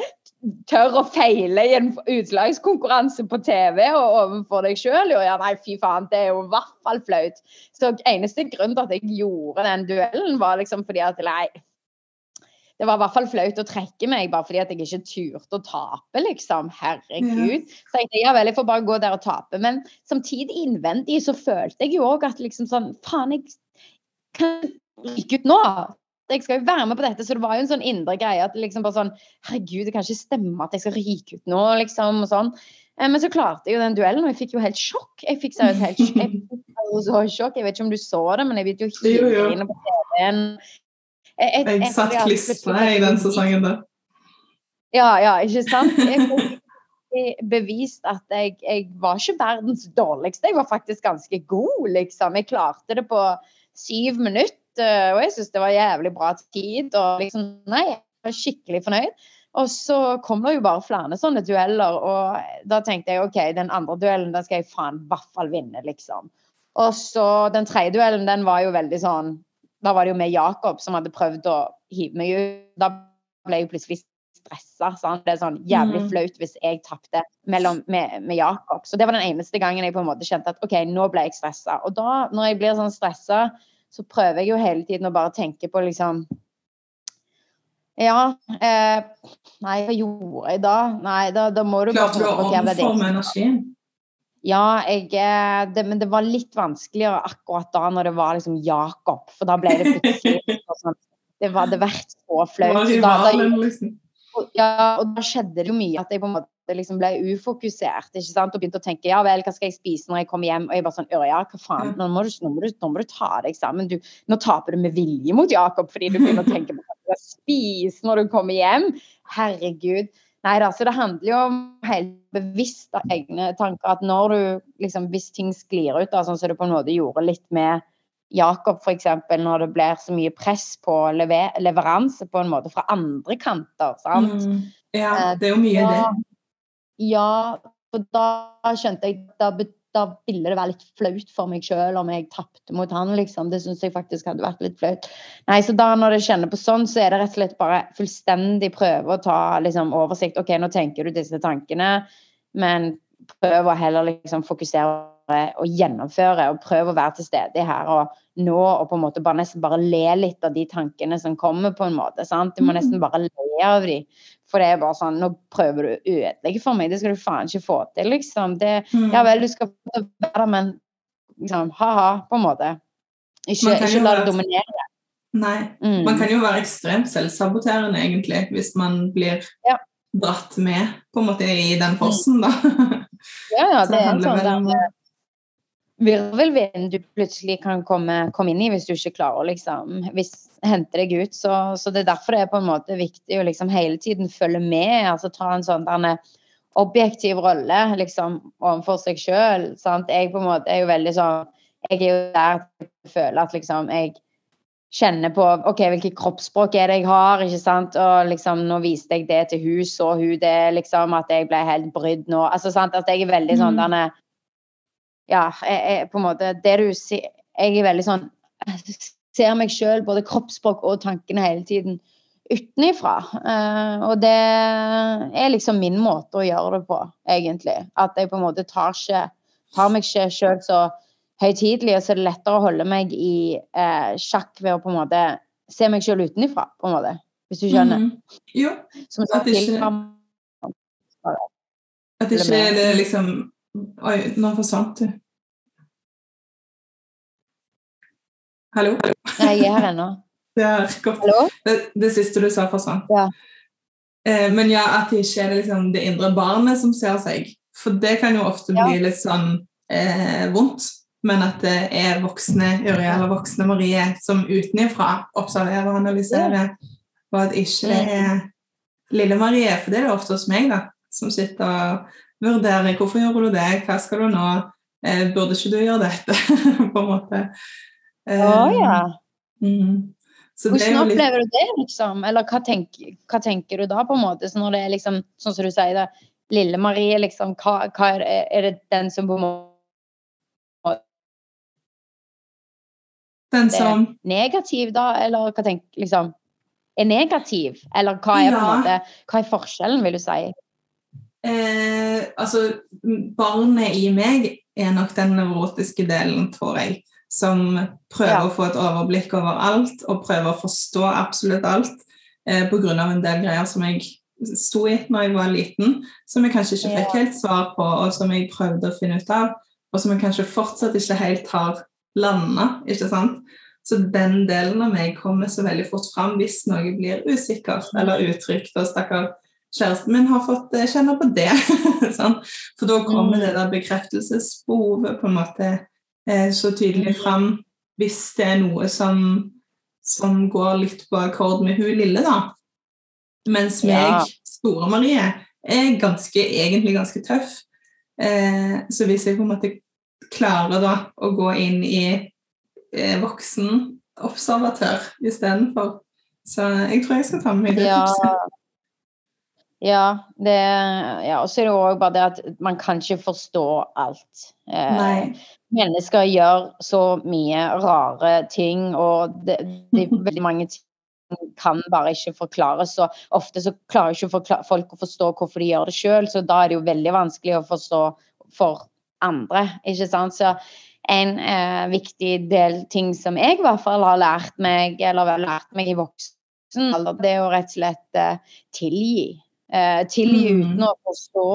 tør å feile i en utslagskonkurranse på TV og overfor deg sjøl. Ja, nei, fy faen, det er jo i hvert fall flaut. Så eneste grunn til at jeg gjorde den duellen, var liksom fordi at nei, det var i hvert fall flaut å trekke meg bare fordi at jeg ikke turte å tape, liksom. Herregud. Ja. Så jeg tenkte ja vel, jeg får bare gå der og tape. Men samtidig innvendig så følte jeg jo òg at liksom sånn Faen, jeg kan ryke ut nå. Jeg skal jo være med på dette, så det var jo en sånn indre greie at liksom bare sånn Herregud, det kan ikke stemme at jeg skal ryke ut nå, liksom. og sånn. Eh, men så klarte jeg jo den duellen, og jeg fikk jo helt sjokk. Jeg fikk seriøst helt sjokk. Jeg, fikk så sjokk. jeg vet ikke om du så det, men jeg vet jo ikke hive på TV-en. Jeg, jeg, jeg satt klistra i den sesongen der. Ja, ja, ikke sant? Jeg bevist at jeg, jeg, var ikke verdens dårligste. Jeg var faktisk ganske god, liksom. Jeg klarte det på syv minutter, og jeg syns det var jævlig bra tid. Og liksom, nei, jeg var skikkelig fornøyd. Og så kom det jo bare flere sånne dueller, og da tenkte jeg OK, den andre duellen den skal jeg faen i hvert fall vinne, liksom. Og så den tredje duellen, den var jo veldig sånn da var det jo med Jakob som hadde prøvd å hive meg ut. Da ble jeg plutselig stressa. Sant? Det er sånn jævlig mm. flaut hvis jeg tapte med, med, Jakob. Så det var den eneste gangen jeg på en måte kjente at OK, nå ble jeg stressa. Og da, når jeg blir sånn stressa, så prøver jeg jo hele tiden å bare tenke på liksom ja. Eh, nei, hva gjorde jeg da? Nei, da, da må du Klarte du å omforme energien? Ja, jeg, eh, det, men det var litt vanskeligere akkurat da når det var liksom Jakob. For da ble det plutselig sånn Det hadde vært så flaut. Da, da, liksom. ja, og da skjedde det jo mye at jeg på en måte liksom ble ufokusert ikke sant? og begynte å tenke ja vel, hva skal jeg spise når jeg kommer hjem? Og jeg bare sånn ja, hva faen, nå må, du, nå, må du, nå må du, ta deg sammen. Du, nå taper du med vilje mot Jakob fordi du begynner å tenke på hva du skal spise når du kommer hjem. Herregud. Nei altså det handler jo om helt bevisst av egne tanker. At når du liksom, hvis ting sklir ut, da, sånn som det på en måte gjorde litt med Jakob f.eks., når det blir så mye press på lever leveranse på en måte fra andre kanter, sant. Mm. Ja, eh, det er jo mye, det. Ja, for da skjønte jeg da da ville det være litt flaut for meg sjøl om jeg tapte mot han, liksom. Det syns jeg faktisk hadde vært litt flaut. Nei, så da når jeg kjenner på sånn, så er det rett og slett bare fullstendig prøve å ta liksom, oversikt. OK, nå tenker du disse tankene, men prøv å heller liksom fokusere og gjennomføre, og prøv å være til stede her og nå og på en måte bare nesten bare le litt av de tankene som kommer, på en måte. sant? Du må nesten mm. bare le av de. For det er bare sånn Nå prøver du å ødelegge for meg. Det skal du faen ikke få til, liksom. Det, mm. ja vel, du skal være der, men liksom, ha-ha, på en måte. Ikke, ikke la det dominere. Nei. Mm. Man kan jo være ekstremt selvsaboterende, egentlig, hvis man blir Ja. dratt med på en måte i den fossen, da. Ja, ja, det, det er sånn vel om der eh, virvelvind du plutselig kan komme, komme inn i hvis du ikke klarer å liksom hvis, hente deg ut. Så, så det er derfor det er på en måte viktig å liksom hele tiden følge med. altså Ta en sånn derne objektiv rolle liksom overfor seg sjøl. Jeg på en måte er jo veldig sånn Jeg er jo der jeg føler at liksom jeg kjenner på ok, hvilket kroppsspråk er det jeg har, ikke sant, og liksom nå viste jeg det til hun, så hun det, liksom, at jeg ble helt brydd nå. altså sant, at jeg er veldig sånn Mm. denne ja, jeg, jeg, på en måte det du sier Jeg er veldig sånn jeg ser meg sjøl, både kroppsspråk og tankene, hele tiden utenifra. Uh, og det er liksom min måte å gjøre det på, egentlig. At jeg på en måte tar, ikke, tar meg ikke sjøl så høytidelig, og så er det lettere å holde meg i uh, sjakk ved å på en måte se meg sjøl utenifra, på en måte. Hvis du skjønner. Mhm. Jo, Som At ikke- til- at ikke det liksom Oi, nå forsvant du. Hallo? Nei, jeg er her ennå. Det? Det, det siste du sa, forsvant. Ja. Eh, men ja, at det ikke er liksom, det indre barnet som ser seg. For det kan jo ofte Ja. bli litt sånn eh, vondt. Men at det er voksne Uri eller voksne Marie som utenfra observerer og analyserer, og at ikke det er lille Marie, for det er det ofte hos meg, da, som sitter og vurderer hvorfor gjør du det, hva skal du nå, eh, burde ikke du gjøre dette, på en måte. Eh, Å ja. Mm. Hvordan litt opplever du det, liksom? Eller hva, tenk, hva tenker du da, på en måte? Så når det er liksom, sånn som du sier det, lille Marie, liksom, hva, hva er, det, er det den som på en måte den er negativ, da? Eller hva tenker liksom Er negativ? Eller hva er Ja. måte Hva er forskjellen, vil du si? Eh, altså, barnet i meg er nok den nevrotiske delen, tror jeg. Som prøver Ja. å få et overblikk over alt og prøver å forstå absolutt alt eh, pga. en del greier som jeg sto i når jeg var liten, som jeg kanskje ikke fikk helt svar på, og som jeg prøvde å finne ut av, og som jeg kanskje fortsatt ikke helt har landa. Ikke sant? Så den delen av meg kommer så veldig fort fram hvis noe blir usikkert eller utrygt. Og stakkar kjæresten min har fått eh, kjenne på det. sånn. For da kommer Mm. det der bekreftelsesbehovet på en måte eh, så tydelig fram hvis det er noe som, som går litt på akkord med hun lille, da. Mens meg, Ja. store Marie, er ganske, egentlig ganske tøff. Eh, så hvis jeg på en måte klarer da å gå inn i eh, voksen observatør istedenfor Så jeg tror jeg skal ta med meg det Ja. tipset. Ja, det, ja, og så er det òg bare det at man kan ikke forstå alt. Eh, mennesker gjør så mye rare ting, og det, det er veldig mange ting kan bare ikke forklares. Og ofte så klarer ikke folk å forstå hvorfor de gjør det sjøl, så da er det jo veldig vanskelig å forstå for andre. ikke sant? Så en eh, viktig del ting som jeg i hvert fall har lært meg, eller har lært meg i voksen alder, det er jo rett og slett eh, tilgi. Eh, tilgi Mm. uten å forstå.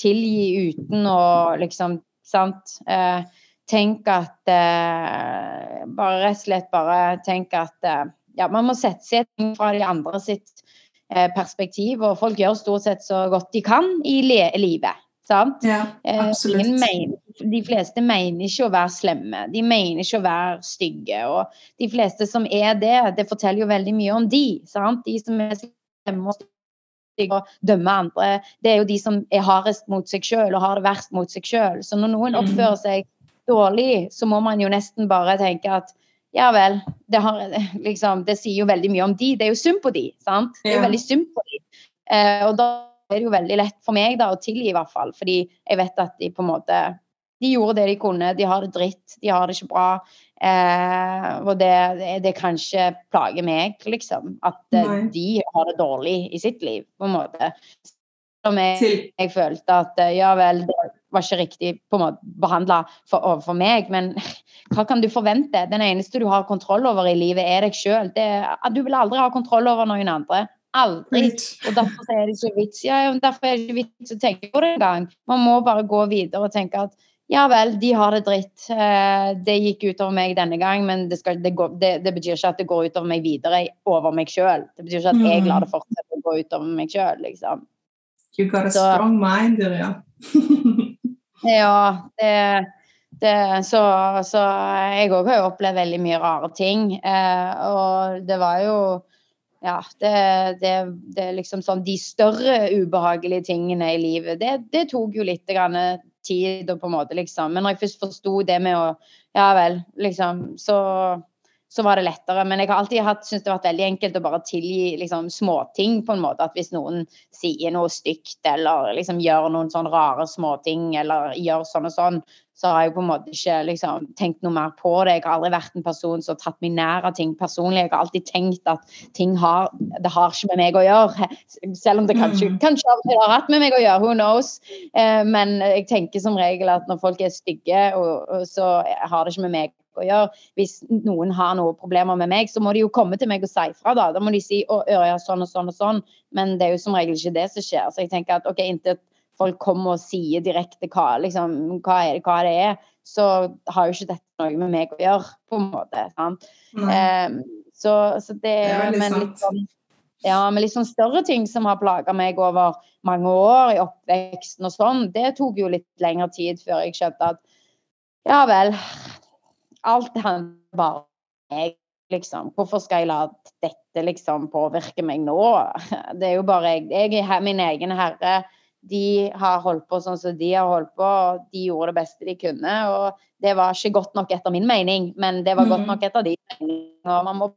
Tilgi uten å liksom Sant? Eh, tenk at eh, Bare rett og slett bare tenk at eh, ja, man må sette seg ting fra de andre sitt eh, perspektiv, og folk gjør stort sett så godt de kan i livet. Sant? Ja, Eh, absolutt. mener, de fleste mener ikke å være slemme, de mener ikke å være stygge. Og de fleste som er det, det forteller jo veldig mye om de. Sant? De som er slemme og stygge og dømme andre, det er jo de som er hardest mot seg sjøl og har det verst mot seg sjøl. Så når noen Mm. oppfører seg dårlig, så må man jo nesten bare tenke at ja vel, det, har, liksom, det sier jo veldig mye om de. Det er jo synd på de, sant? Det er jo veldig synd på de. Eh, og da er det jo veldig lett for meg da, å tilgi, i hvert fall. Fordi jeg vet at de på en måte De gjorde det de kunne. De har det dritt. De har det ikke bra. Eh, og det, det, det kanskje plager meg, liksom. At eh, Nei. de har det dårlig i sitt liv, på en måte. Som jeg, jeg følte at eh, ja vel, det var ikke riktig på en måte behandla for, overfor meg, men hva kan du forvente? Den eneste du har kontroll over i livet, er deg sjøl. Du vil aldri ha kontroll over noen andre. Aldri. Og derfor er det ikke vits ja, derfor er det ikke vits å tenke på det engang. Man må bare gå videre og tenke at ja vel, de har det dritt. Eh, det gikk utover meg denne gang, men det, skal, det, går, det, det betyr ikke at det går utover meg videre over meg sjøl. Det betyr ikke at jeg lar det fortsette å gå utover meg sjøl, liksom. You got a så, strong mind, Dirja. ja, det, det, så, så jeg òg har jo opplevd veldig mye rare ting. Eh, og det var jo ja, det, det, det, er liksom sånn De større ubehagelige tingene i livet, det, det tok jo litt grann tid og på en måte, liksom. Men når jeg først forsto det med å Ja vel, liksom, så, så var det lettere. Men jeg har alltid syntes det har vært veldig enkelt å bare tilgi liksom, småting, på en måte. At hvis noen sier noe stygt eller liksom gjør noen sånn rare småting eller gjør sånn og sånn, så har jeg på en måte ikke liksom, tenkt noe mer på det. Jeg har aldri vært en person som har tatt meg nær av ting personlig. Jeg har alltid tenkt at ting har, det har ikke med meg å gjøre. Selv om det kanskje, mm. kanskje av har hatt med meg å gjøre, who knows. Eh, men jeg tenker som regel at når folk er stygge, og, og så har det ikke med meg å gjøre. Hvis noen har noen problemer med meg, så må de jo komme til meg og si fra. Da Da må de si å, ja, sånn og sånn og sånn. Men det er jo som regel ikke det som skjer. Så jeg tenker at ok, intet folk kommer og sier direkte hva, liksom, hva, er det, hva det er, så har jo ikke dette noe med meg å gjøre, på en måte. Um, så, så, det, det men litt sånn, ja, men litt sånn større ting som har plaga meg over mange år i oppveksten og sånn, det tok jo litt lengre tid før jeg skjønte at ja vel, alt handler bare om meg, liksom. Hvorfor skal jeg la dette liksom påvirke meg nå? Det er jo bare jeg. Jeg er min egen herre de har holdt på sånn som de har holdt på, og de gjorde det beste de kunne. Og det var ikke godt nok etter min mening, men det var godt mhm. nok etter de Og man må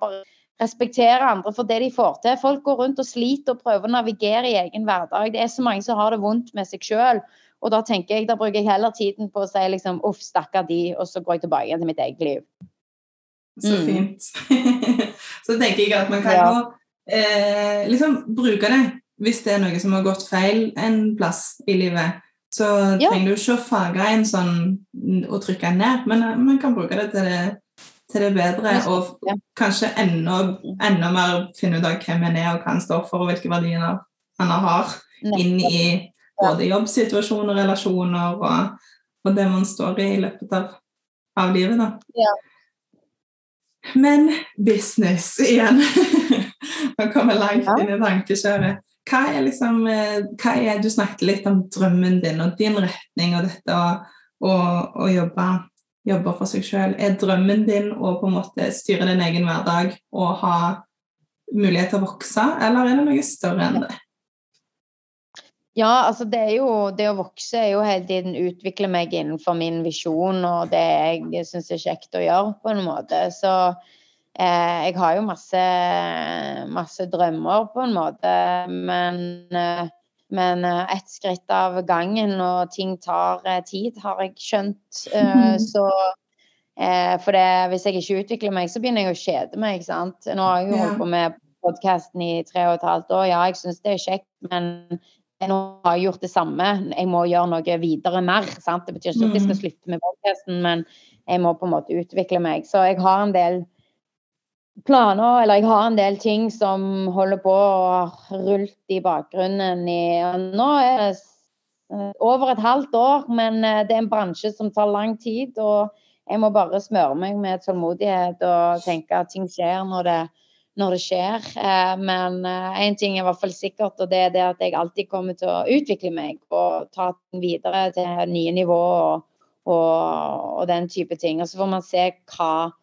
bare respektere andre for det de får til. Folk går rundt og sliter og prøver å navigere i egen hverdag. Det er så mange som har det vondt med seg sjøl. Og da tenker jeg, da bruker jeg heller tiden på å si liksom uff, stakkar de, og så går jeg tilbake igjen til mitt eget liv. Så mm. fint. så tenker jeg at man kan jo eh, liksom bruke det hvis det er noe som har gått feil en plass i livet, så ja. trenger du ikke å fage en sånn og trykke en ned, men eh, man kan bruke det til det, til det bedre. Og kanskje enda, enda, mer finne ut av hvem en er og hva en står for, og hvilke verdier han har inn i både jobbsituasjoner, relasjoner og, og, det man står i i løpet av, av livet. da. Ja. Men business igjen. Man kommer langt inn i tankekjøret. Hva er liksom eh, hva er, Du snakket litt om drømmen din og din retning og dette å, jobbe, jobbe, for seg sjøl. Er drømmen din å på en måte styre din egen hverdag og ha mulighet til å vokse, eller er det noe større enn det? Ja, altså det jo Det å vokse er jo hele tiden utvikle meg innenfor min visjon og det jeg syns er kjekt å gjøre, på en måte. Så jeg har jo masse, masse, drømmer, på en måte, men, eh, men eh, ett skritt av gangen, og ting tar tid, har jeg skjønt. Så For det, hvis jeg ikke utvikler meg, så begynner jeg å kjede meg. ikke sant? Nå har jeg jo holdt på med podkasten i tre og et halvt år. Ja, jeg syns det er kjekt, men nå har jeg gjort det samme. Jeg må gjøre noe videre mer. sant? Det betyr ikke at jeg skal mm. slutte med podkasten, men jeg må på en måte utvikle meg. Så jeg har en del planer, eller jeg har en del ting som holder på å rulle i bakgrunnen i Nå er det eh, over et halvt år, men eh, det er en bransje som tar lang tid. Og jeg må bare smøre meg med tålmodighet og tenke at ting skjer når det, når det skjer. Eh, men én ting er i hvert fall sikkert, og det er det at jeg alltid kommer til å utvikle meg og ta den videre til nye nivåer og, og, og den type ting. Og så får man se hva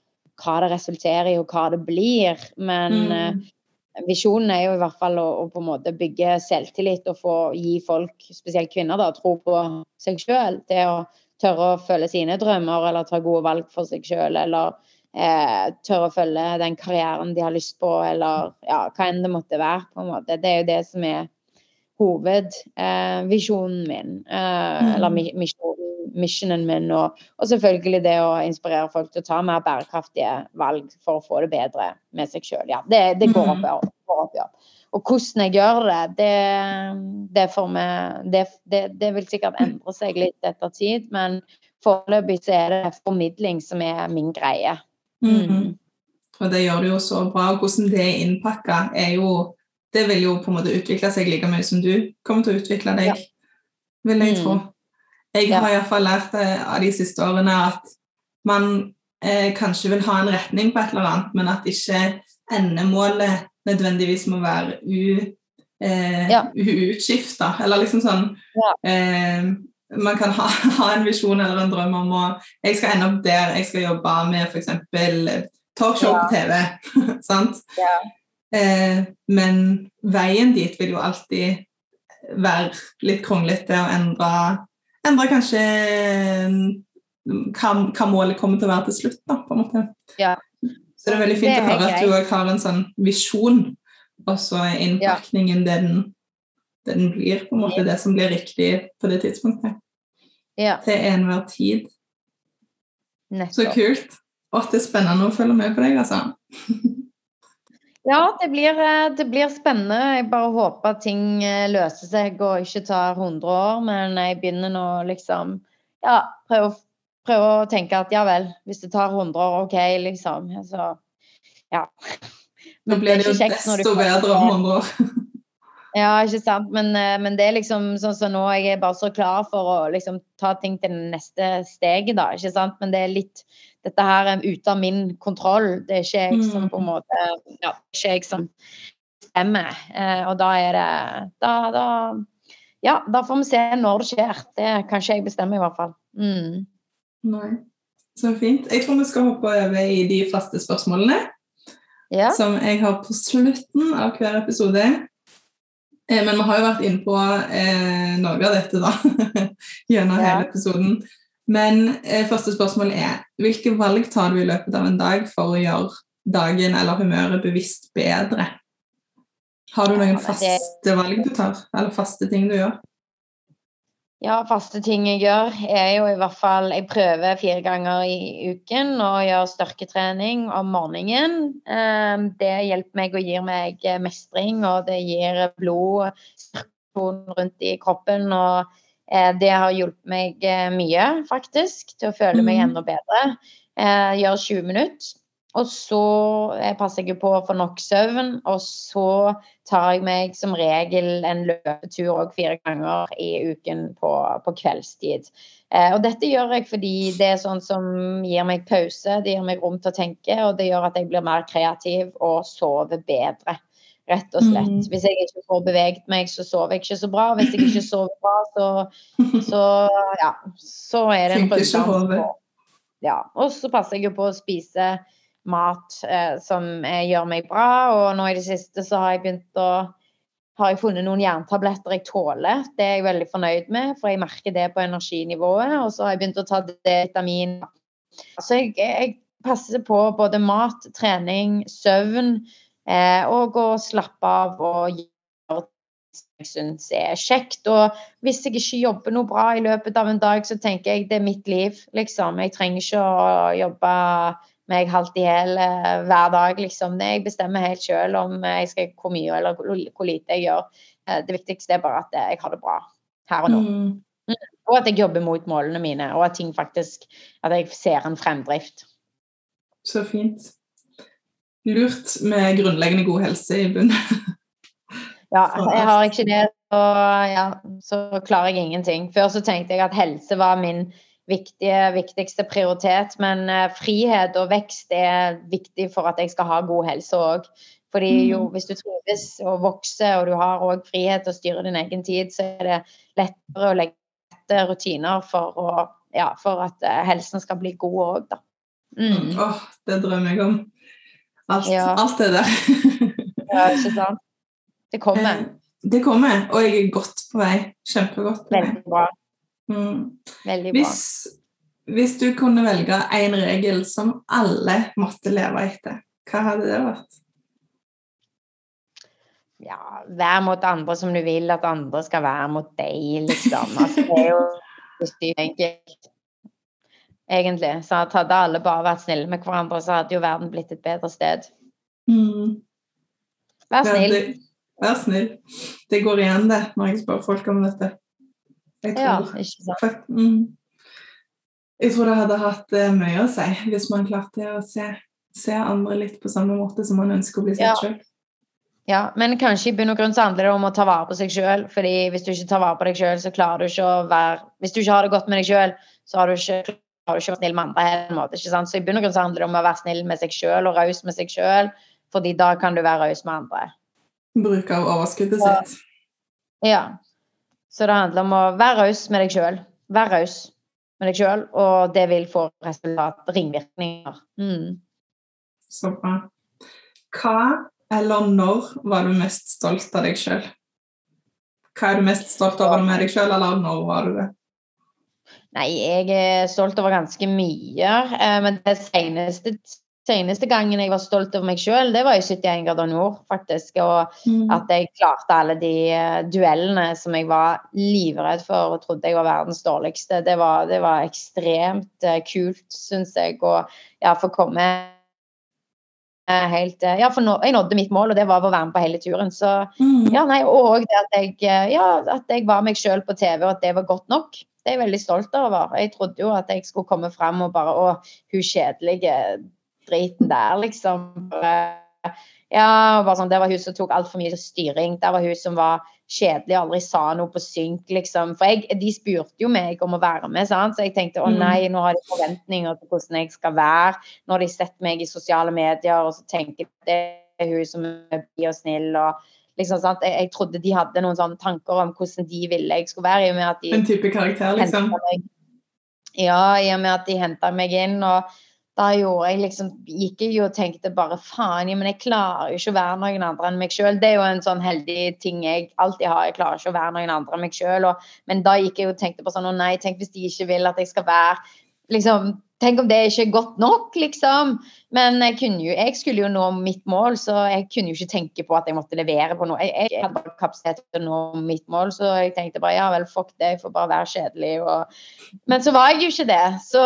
hva det resulterer i, og hva det blir. Men mm. uh, visjonen er jo i hvert fall å, å, på en måte bygge selvtillit og få gi folk, spesielt kvinner, da, tro på seg sjøl. Det å tørre å følge sine drømmer eller ta gode valg for seg sjøl. Eller eh, tørre å følge den karrieren de har lyst på, eller ja, hva enn det måtte være. på en måte. Det er jo det som er hovedvisjonen eh, min. Eh, mm. Eller misjonen missionen min, og, og, selvfølgelig det å inspirere folk til å ta mer bærekraftige valg for å få det bedre med seg sjøl. Ja, det, det, går opp i opp, ja. Og hvordan jeg gjør det, det, det, meg, det, det, vil sikkert endre seg litt etter tid, men foreløpig så er det formidling som er min greie. Mm. Mm. Og det gjør det jo så bra. Hvordan det er innpakka, er jo Det vil jo på en måte utvikle seg like mye som du kommer til å utvikle deg, ja. vil jeg mm. Jeg Ja. har iallfall lært eh, av de siste årene at man eh, kanskje vil ha en retning på et eller annet, men at ikke endemålet nødvendigvis må være u, eh, Ja. uutskifta. Eller liksom sånn Ja. eh, Man kan ha, ha en visjon eller en drøm om å Jeg skal ende opp der jeg skal jobbe med f.eks. talkshow Ja. på TV. sant? Ja. Eh, men veien dit vil jo alltid være litt kronglete og endre, endre kanskje mm, hva, hva målet kommer til å være til slutt. Da, på en måte. Ja. Så det er veldig fint er å høre at du òg har en sånn visjon, og så er innpakningen det, den, det den blir, på en måte, det som blir riktig på det tidspunktet. ja. Til enhver tid. Så kult. Og det er spennende å følge med på deg, altså. Ja, det blir, eh, det blir spennende. Jeg bare håper at ting eh, løser seg og ikke tar 100 år. Men jeg begynner nå liksom Ja, prøve, å- prøve å tenke at ja vel, hvis det tar 100 år, OK, liksom. Så ja. Nå Men blir det det jo desto bedre om 100 år. Ja, ikke sant. Men, eh, men det er liksom sånn som nå, jeg er bare så klar for å liksom ta ting til det neste steget, da. Ikke sant. Men det er litt Dette her er ute av min kontroll. Det er ikke jeg som på en måte Ja, det er ikke jeg som bestemmer. Eh, og da er det da, da Ja, da får vi se når det skjer. Det kan ikke jeg bestemme, i hvert fall. Mm. Nei. Så fint. Jeg tror vi skal hoppe over i de faste spørsmålene. Ja. som jeg har på slutten av hver episode. Eh, men vi har jo vært inne på eh, noe av dette da, gjennom Ja. hele episoden. Men eh, første spørsmål er hvilke valg tar du i løpet av en dag for å gjøre dagen eller humøret bevisst bedre? Har du noen faste valg du tar, eller faste ting du gjør? Ja, faste ting jeg gjør, er jo i hvert fall Jeg prøver fire ganger i uken å gjøre styrketrening om morgenen. Eh, Det hjelper meg og gir meg mestring, og det gir blod rundt i kroppen. Og det har hjulpet meg eh, mye, faktisk, til å føle meg Mhm. enda bedre. Eh, Gjør 20 minutter. Og så eh, passer jeg på å få nok søvn, og så tar jeg meg som regel en løpetur òg fire ganger i uken på, på kveldstid. Eh, og dette gjør jeg fordi det er sånn som gir meg pause, det gir meg rom til å tenke, og det gjør at jeg blir mer kreativ og sover bedre. Rett og slett. Mm. Hvis jeg ikke får beveget meg, så sover jeg ikke så bra. Hvis jeg ikke sover bra, så, så ja, så er det en på- Ja. Og så passer jeg jo på å spise mat eh, som eh, gjør meg bra, og nå i det siste så har jeg begynt å har jeg funnet noen jerntabletter jeg tåler. Det er jeg veldig fornøyd med, for jeg merker det på energinivået. Og så har jeg begynt å ta D-vitamin. Så jeg, jeg passer på både mat, trening, søvn eh, og å slappe av og gjøre ting jeg syns er kjekt. Og hvis jeg ikke jobber noe bra i løpet av en dag, så tenker jeg det er mitt liv, liksom. Jeg trenger ikke å jobbe meg halvt i hjel eh, hver dag, liksom. Jeg bestemmer helt selv om jeg skal hvor mye eller hvor lite jeg gjør. Eh, Det viktigste er bare at jeg har det bra her og nå. Mm. Og at jeg jobber mot målene mine, og at ting faktisk At jeg ser en fremdrift. Så fint. Lurt med grunnleggende god helse i bunnen. Ja, jeg har ikke det, så, ja, så klarer jeg ingenting. Før så tenkte jeg at helse var min viktige, viktigste prioritet, men eh, frihet og vekst er viktig for at jeg skal ha god helse òg. Fordi jo, Mm. hvis du trives og vokser, og du har òg frihet til å styre din egen tid, så er det lettere å legge rutiner for, å, ja, for at eh, helsen skal bli god òg, da. Mm. Oh, det drømmer jeg om. Alt, Ja. alt det der. Ja, ikke sant? Det kommer. Eh, Det kommer, og jeg er godt på vei. Kjempegodt på vei. Veldig bra. Mm. Veldig bra. Hvis, hvis du kunne velge én regel som alle måtte leve etter, hva hadde det vært? ja, vær mot andre som du vil at andre skal være mot deg, liksom. Altså, det er jo enkelt. Egentlig. Så hadde alle bare vært snille med hverandre, så hadde jo verden blitt et bedre sted. Mm. Vær snill. Det- Vær snill. Det går igjen, det, når jeg spør folk om dette. Jeg Ja, tror, ikke sant. fakt- mm. jeg tror det hadde hatt eh, mye å si hvis man klarte å se, se andre litt på samme måte som man ønsker å bli sett Ja. selv. Ja, men kanskje i bunn og grunn så handler det om å ta vare på seg sjøl. fordi hvis du ikke tar vare på deg sjøl, så klarer du ikke å være Hvis du ikke har det godt med deg sjøl, så har du ikke klarer du ikke å være snill med andre. På en måte, ikke sant? Så i bunn og grunn så handler det om å være snill med seg sjøl og raus med seg sjøl, fordi da kan du være raus med andre. Bruk av overskuddet sitt. Ja. Så det handler om å være raus med deg sjøl. Vær raus med deg sjøl, og det vil få resultat, ringvirkninger. Mm. Så bra. Hva eller når var du mest stolt av deg sjøl? Hva er du mest stolt over med deg sjøl, eller når var du det? Nei, jeg er stolt over ganske mye. Eh, men det seneste, seneste gangen jeg var stolt over meg sjøl, det var i 71 grader nord, faktisk. Og Mm. at jeg klarte alle de eh, duellene som jeg var livredd for og trodde jeg var verdens dårligste. Det var, det var ekstremt eh, kult, syns jeg, å ja, få komme helt Ja, for nå, jeg nådde mitt mål, og det var å være med på hele turen. Så Mm. ja, nei, og det at jeg, ja, at jeg var meg sjøl på TV, og at det var godt nok. Det er jeg veldig stolt over. Jeg trodde jo at jeg skulle komme fram og bare Å, hun kjedelige driten der, liksom. Ja, og bare sånn, Det var hun som tok altfor mye styring. Der var hun som var kjedelig og aldri sa noe på synk, liksom. For jeg, de spurte jo meg om å være med, sant? så jeg tenkte å Mm. nei, nå har de forventninger til hvordan jeg skal være. Nå har de sett meg i sosiale medier, og så tenker de at det er hun som er blid og snill. og liksom, sant? Jeg, jeg trodde de hadde noen sånne tanker om hvordan de ville jeg skulle være. i og med at de En type karakter, liksom? meg. Ja, i og med at de henta meg inn. Og da gjorde jeg liksom Gikk jeg jo og tenkte bare faen, men jeg klarer jo ikke å være noen andre enn meg sjøl. Det er jo en sånn heldig ting jeg alltid har. Jeg klarer ikke å være noen andre enn meg sjøl. Men da gikk jeg og tenkte på sånn å nei, tenk hvis de ikke vil at jeg skal være liksom Tenk om det ikke er godt nok, liksom. Men jeg, kunne jo, jeg skulle jo nå mitt mål, så jeg kunne jo ikke tenke på at jeg måtte levere på noe. Jeg, jeg hadde bare kapasitet til å nå mitt mål, så jeg tenkte bare ja vel, fuck det, jeg får bare være kjedelig. Og... Men så var jeg jo ikke det. Så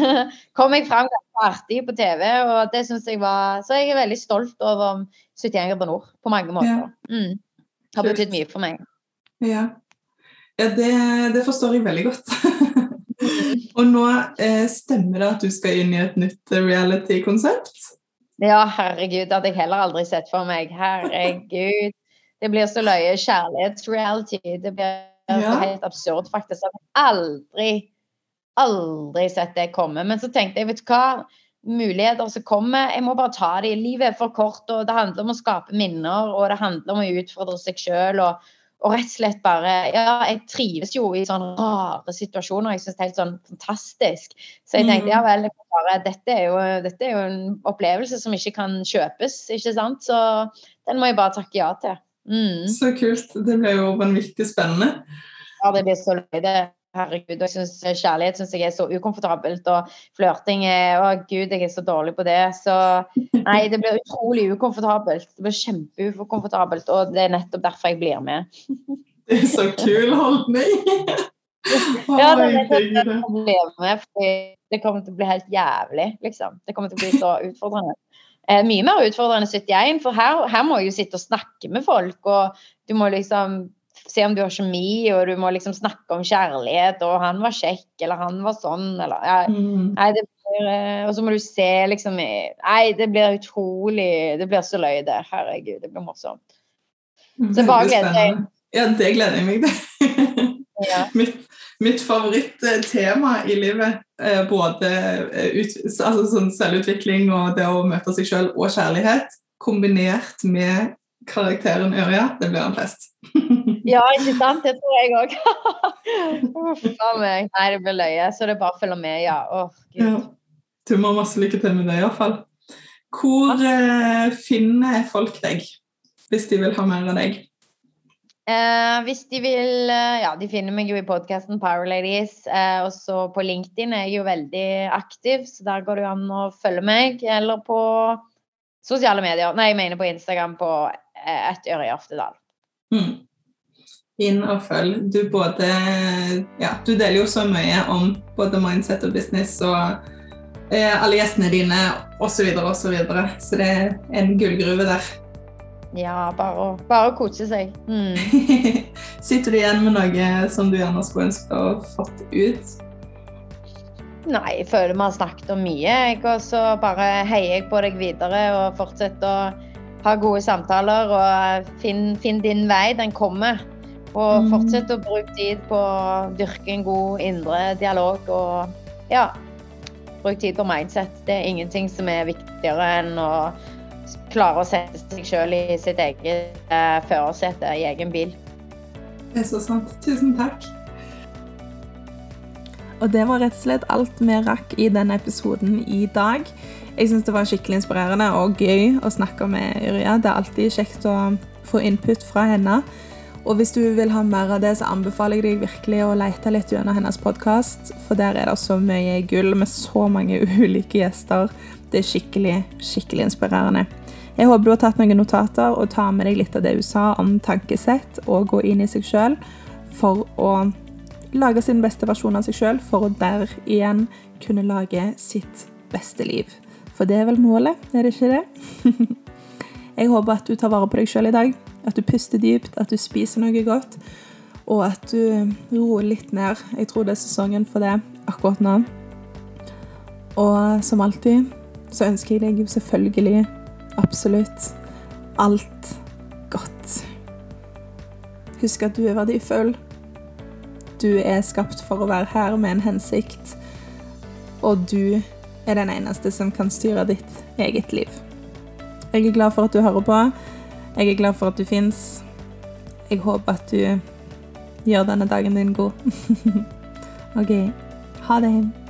kom jeg fram ganske artig på TV, og det syns jeg var Så jeg er veldig stolt over 71 grader nord på mange måter. Mm. Har betydd mye for meg. Ja, ja det, det forstår jeg veldig godt. Og nå eh, stemmer det at du skal inn i et nytt reality-konsept? Ja, herregud, det hadde jeg heller aldri sett for meg. Herregud. Det blir så løye kjærlighetsreality. Det blir så Ja. helt absurd, faktisk. Jeg har aldri, aldri sett det komme. Men så tenkte jeg, vet du hva, muligheter som kommer, jeg må bare ta det. Livet er for kort, og det handler om å skape minner, og det handler om å utfordre seg sjøl. Og, og rett og slett bare Ja, jeg trives jo i sånne rare situasjoner. Jeg syns det er helt sånn fantastisk. Så jeg tenkte Mm. ja vel, bare, dette, er jo, dette er jo en opplevelse som ikke kan kjøpes, ikke sant. Så den må jeg bare takke ja til. Mm. Så kult. Det ble jo vanvittig spennende. Ja, det blir så løye. Det. Herregud, og jeg synes Kjærlighet syns jeg er så ukomfortabelt, og flørting er Å, gud, jeg er så dårlig på det. Så nei, det blir utrolig ukomfortabelt. Det blir kjempeukomfortabelt, og det er nettopp derfor jeg blir med. Det er så kul holdning! Oh, Ja, det det. blir med, det kommer til å bli helt jævlig, liksom. Det kommer til å bli så utfordrende. Eh, mye mer utfordrende enn 71, for her, her må jeg jo sitte og snakke med folk, og du må liksom se om du har kjemi, og du må liksom snakke om kjærlighet, og han var kjekk, eller han var sånn, eller ja, Mm. Nei, det blir eh, Og så må du se liksom Nei, det blir utrolig Det blir så løye, det. Herregud, det blir morsomt. Så bare gleder jeg. Ja, det gleder jeg meg til. Ja. mitt, mitt favorittema i livet, eh, både eh, ut, altså sånn selvutvikling og det å møte seg selv og kjærlighet, kombinert med karakteren Ørja, det blir en fest. Ja, ikke sant? Det tror jeg òg. Uff a meg. Nei, det blir løye. Så det er bare å følge med, ja. Åh, Ja. Du må ha masse lykke til med det, iallfall. Hvor eh, finner folk deg, hvis de vil ha mer av deg? Eh, hvis de vil eh, Ja, de finner meg jo i podkasten Power Ladies. Eh, og så på LinkedIn er jeg jo veldig aktiv, så der går det jo an å følge meg. Eller på sosiale medier. Nei, jeg mener på Instagram på eh, ett øre i Oftedal. Mm. Inn og følg. Du både Ja, du deler jo så mye om både mindset og business og eh, alle gjestene dine osv. Så, videre, og så, så det er en gullgruve der. Ja, bare å, bare å kose seg. Mm. Sitter du igjen med noe som du gjerne skulle ønske å fått ut? Nei, jeg føler vi har snakket om mye. Og så bare heier jeg på deg videre og fortsetter å ha gode samtaler og finn, finn din vei. Den kommer. Og fortsette fortsett å bruke tid på å dyrke en god indre dialog og ja, bruk tid på mindset. Det er ingenting som er viktigere enn å klare å sette seg sjøl i sitt eget eh, førersete i egen bil. Det er så sant. Tusen takk. Og det var rett og slett alt vi rakk i denne episoden i dag. Jeg syns det var skikkelig inspirerende og gøy å snakke med Yrja. Det er alltid kjekt å få input fra henne. Og hvis du vil ha mer av det, så anbefaler jeg deg virkelig å lete litt gjennom hennes podkast, for der er det så mye gull med så mange ulike gjester. Det er skikkelig, skikkelig inspirerende. Jeg håper du har tatt noen notater og tar med deg litt av det hun sa om tankesett og gå inn i seg sjøl for å lage sin beste versjon av seg sjøl, for å der igjen kunne lage sitt beste liv. For det er vel målet, er det ikke det? Jeg håper at du tar vare på deg sjøl i dag, at du puster dypt, at du spiser noe godt, og at du roer litt ned. Jeg tror det er sesongen for det akkurat nå. Og som alltid så ønsker jeg deg jo selvfølgelig absolutt alt godt. Husk at du er verdifull. Du er skapt for å være her med en hensikt, og du er den eneste som kan styre ditt eget liv. Jeg er glad for at du hører på. Jeg er glad for at du fins. Jeg håper at du gjør denne dagen din god. OK. Ha det.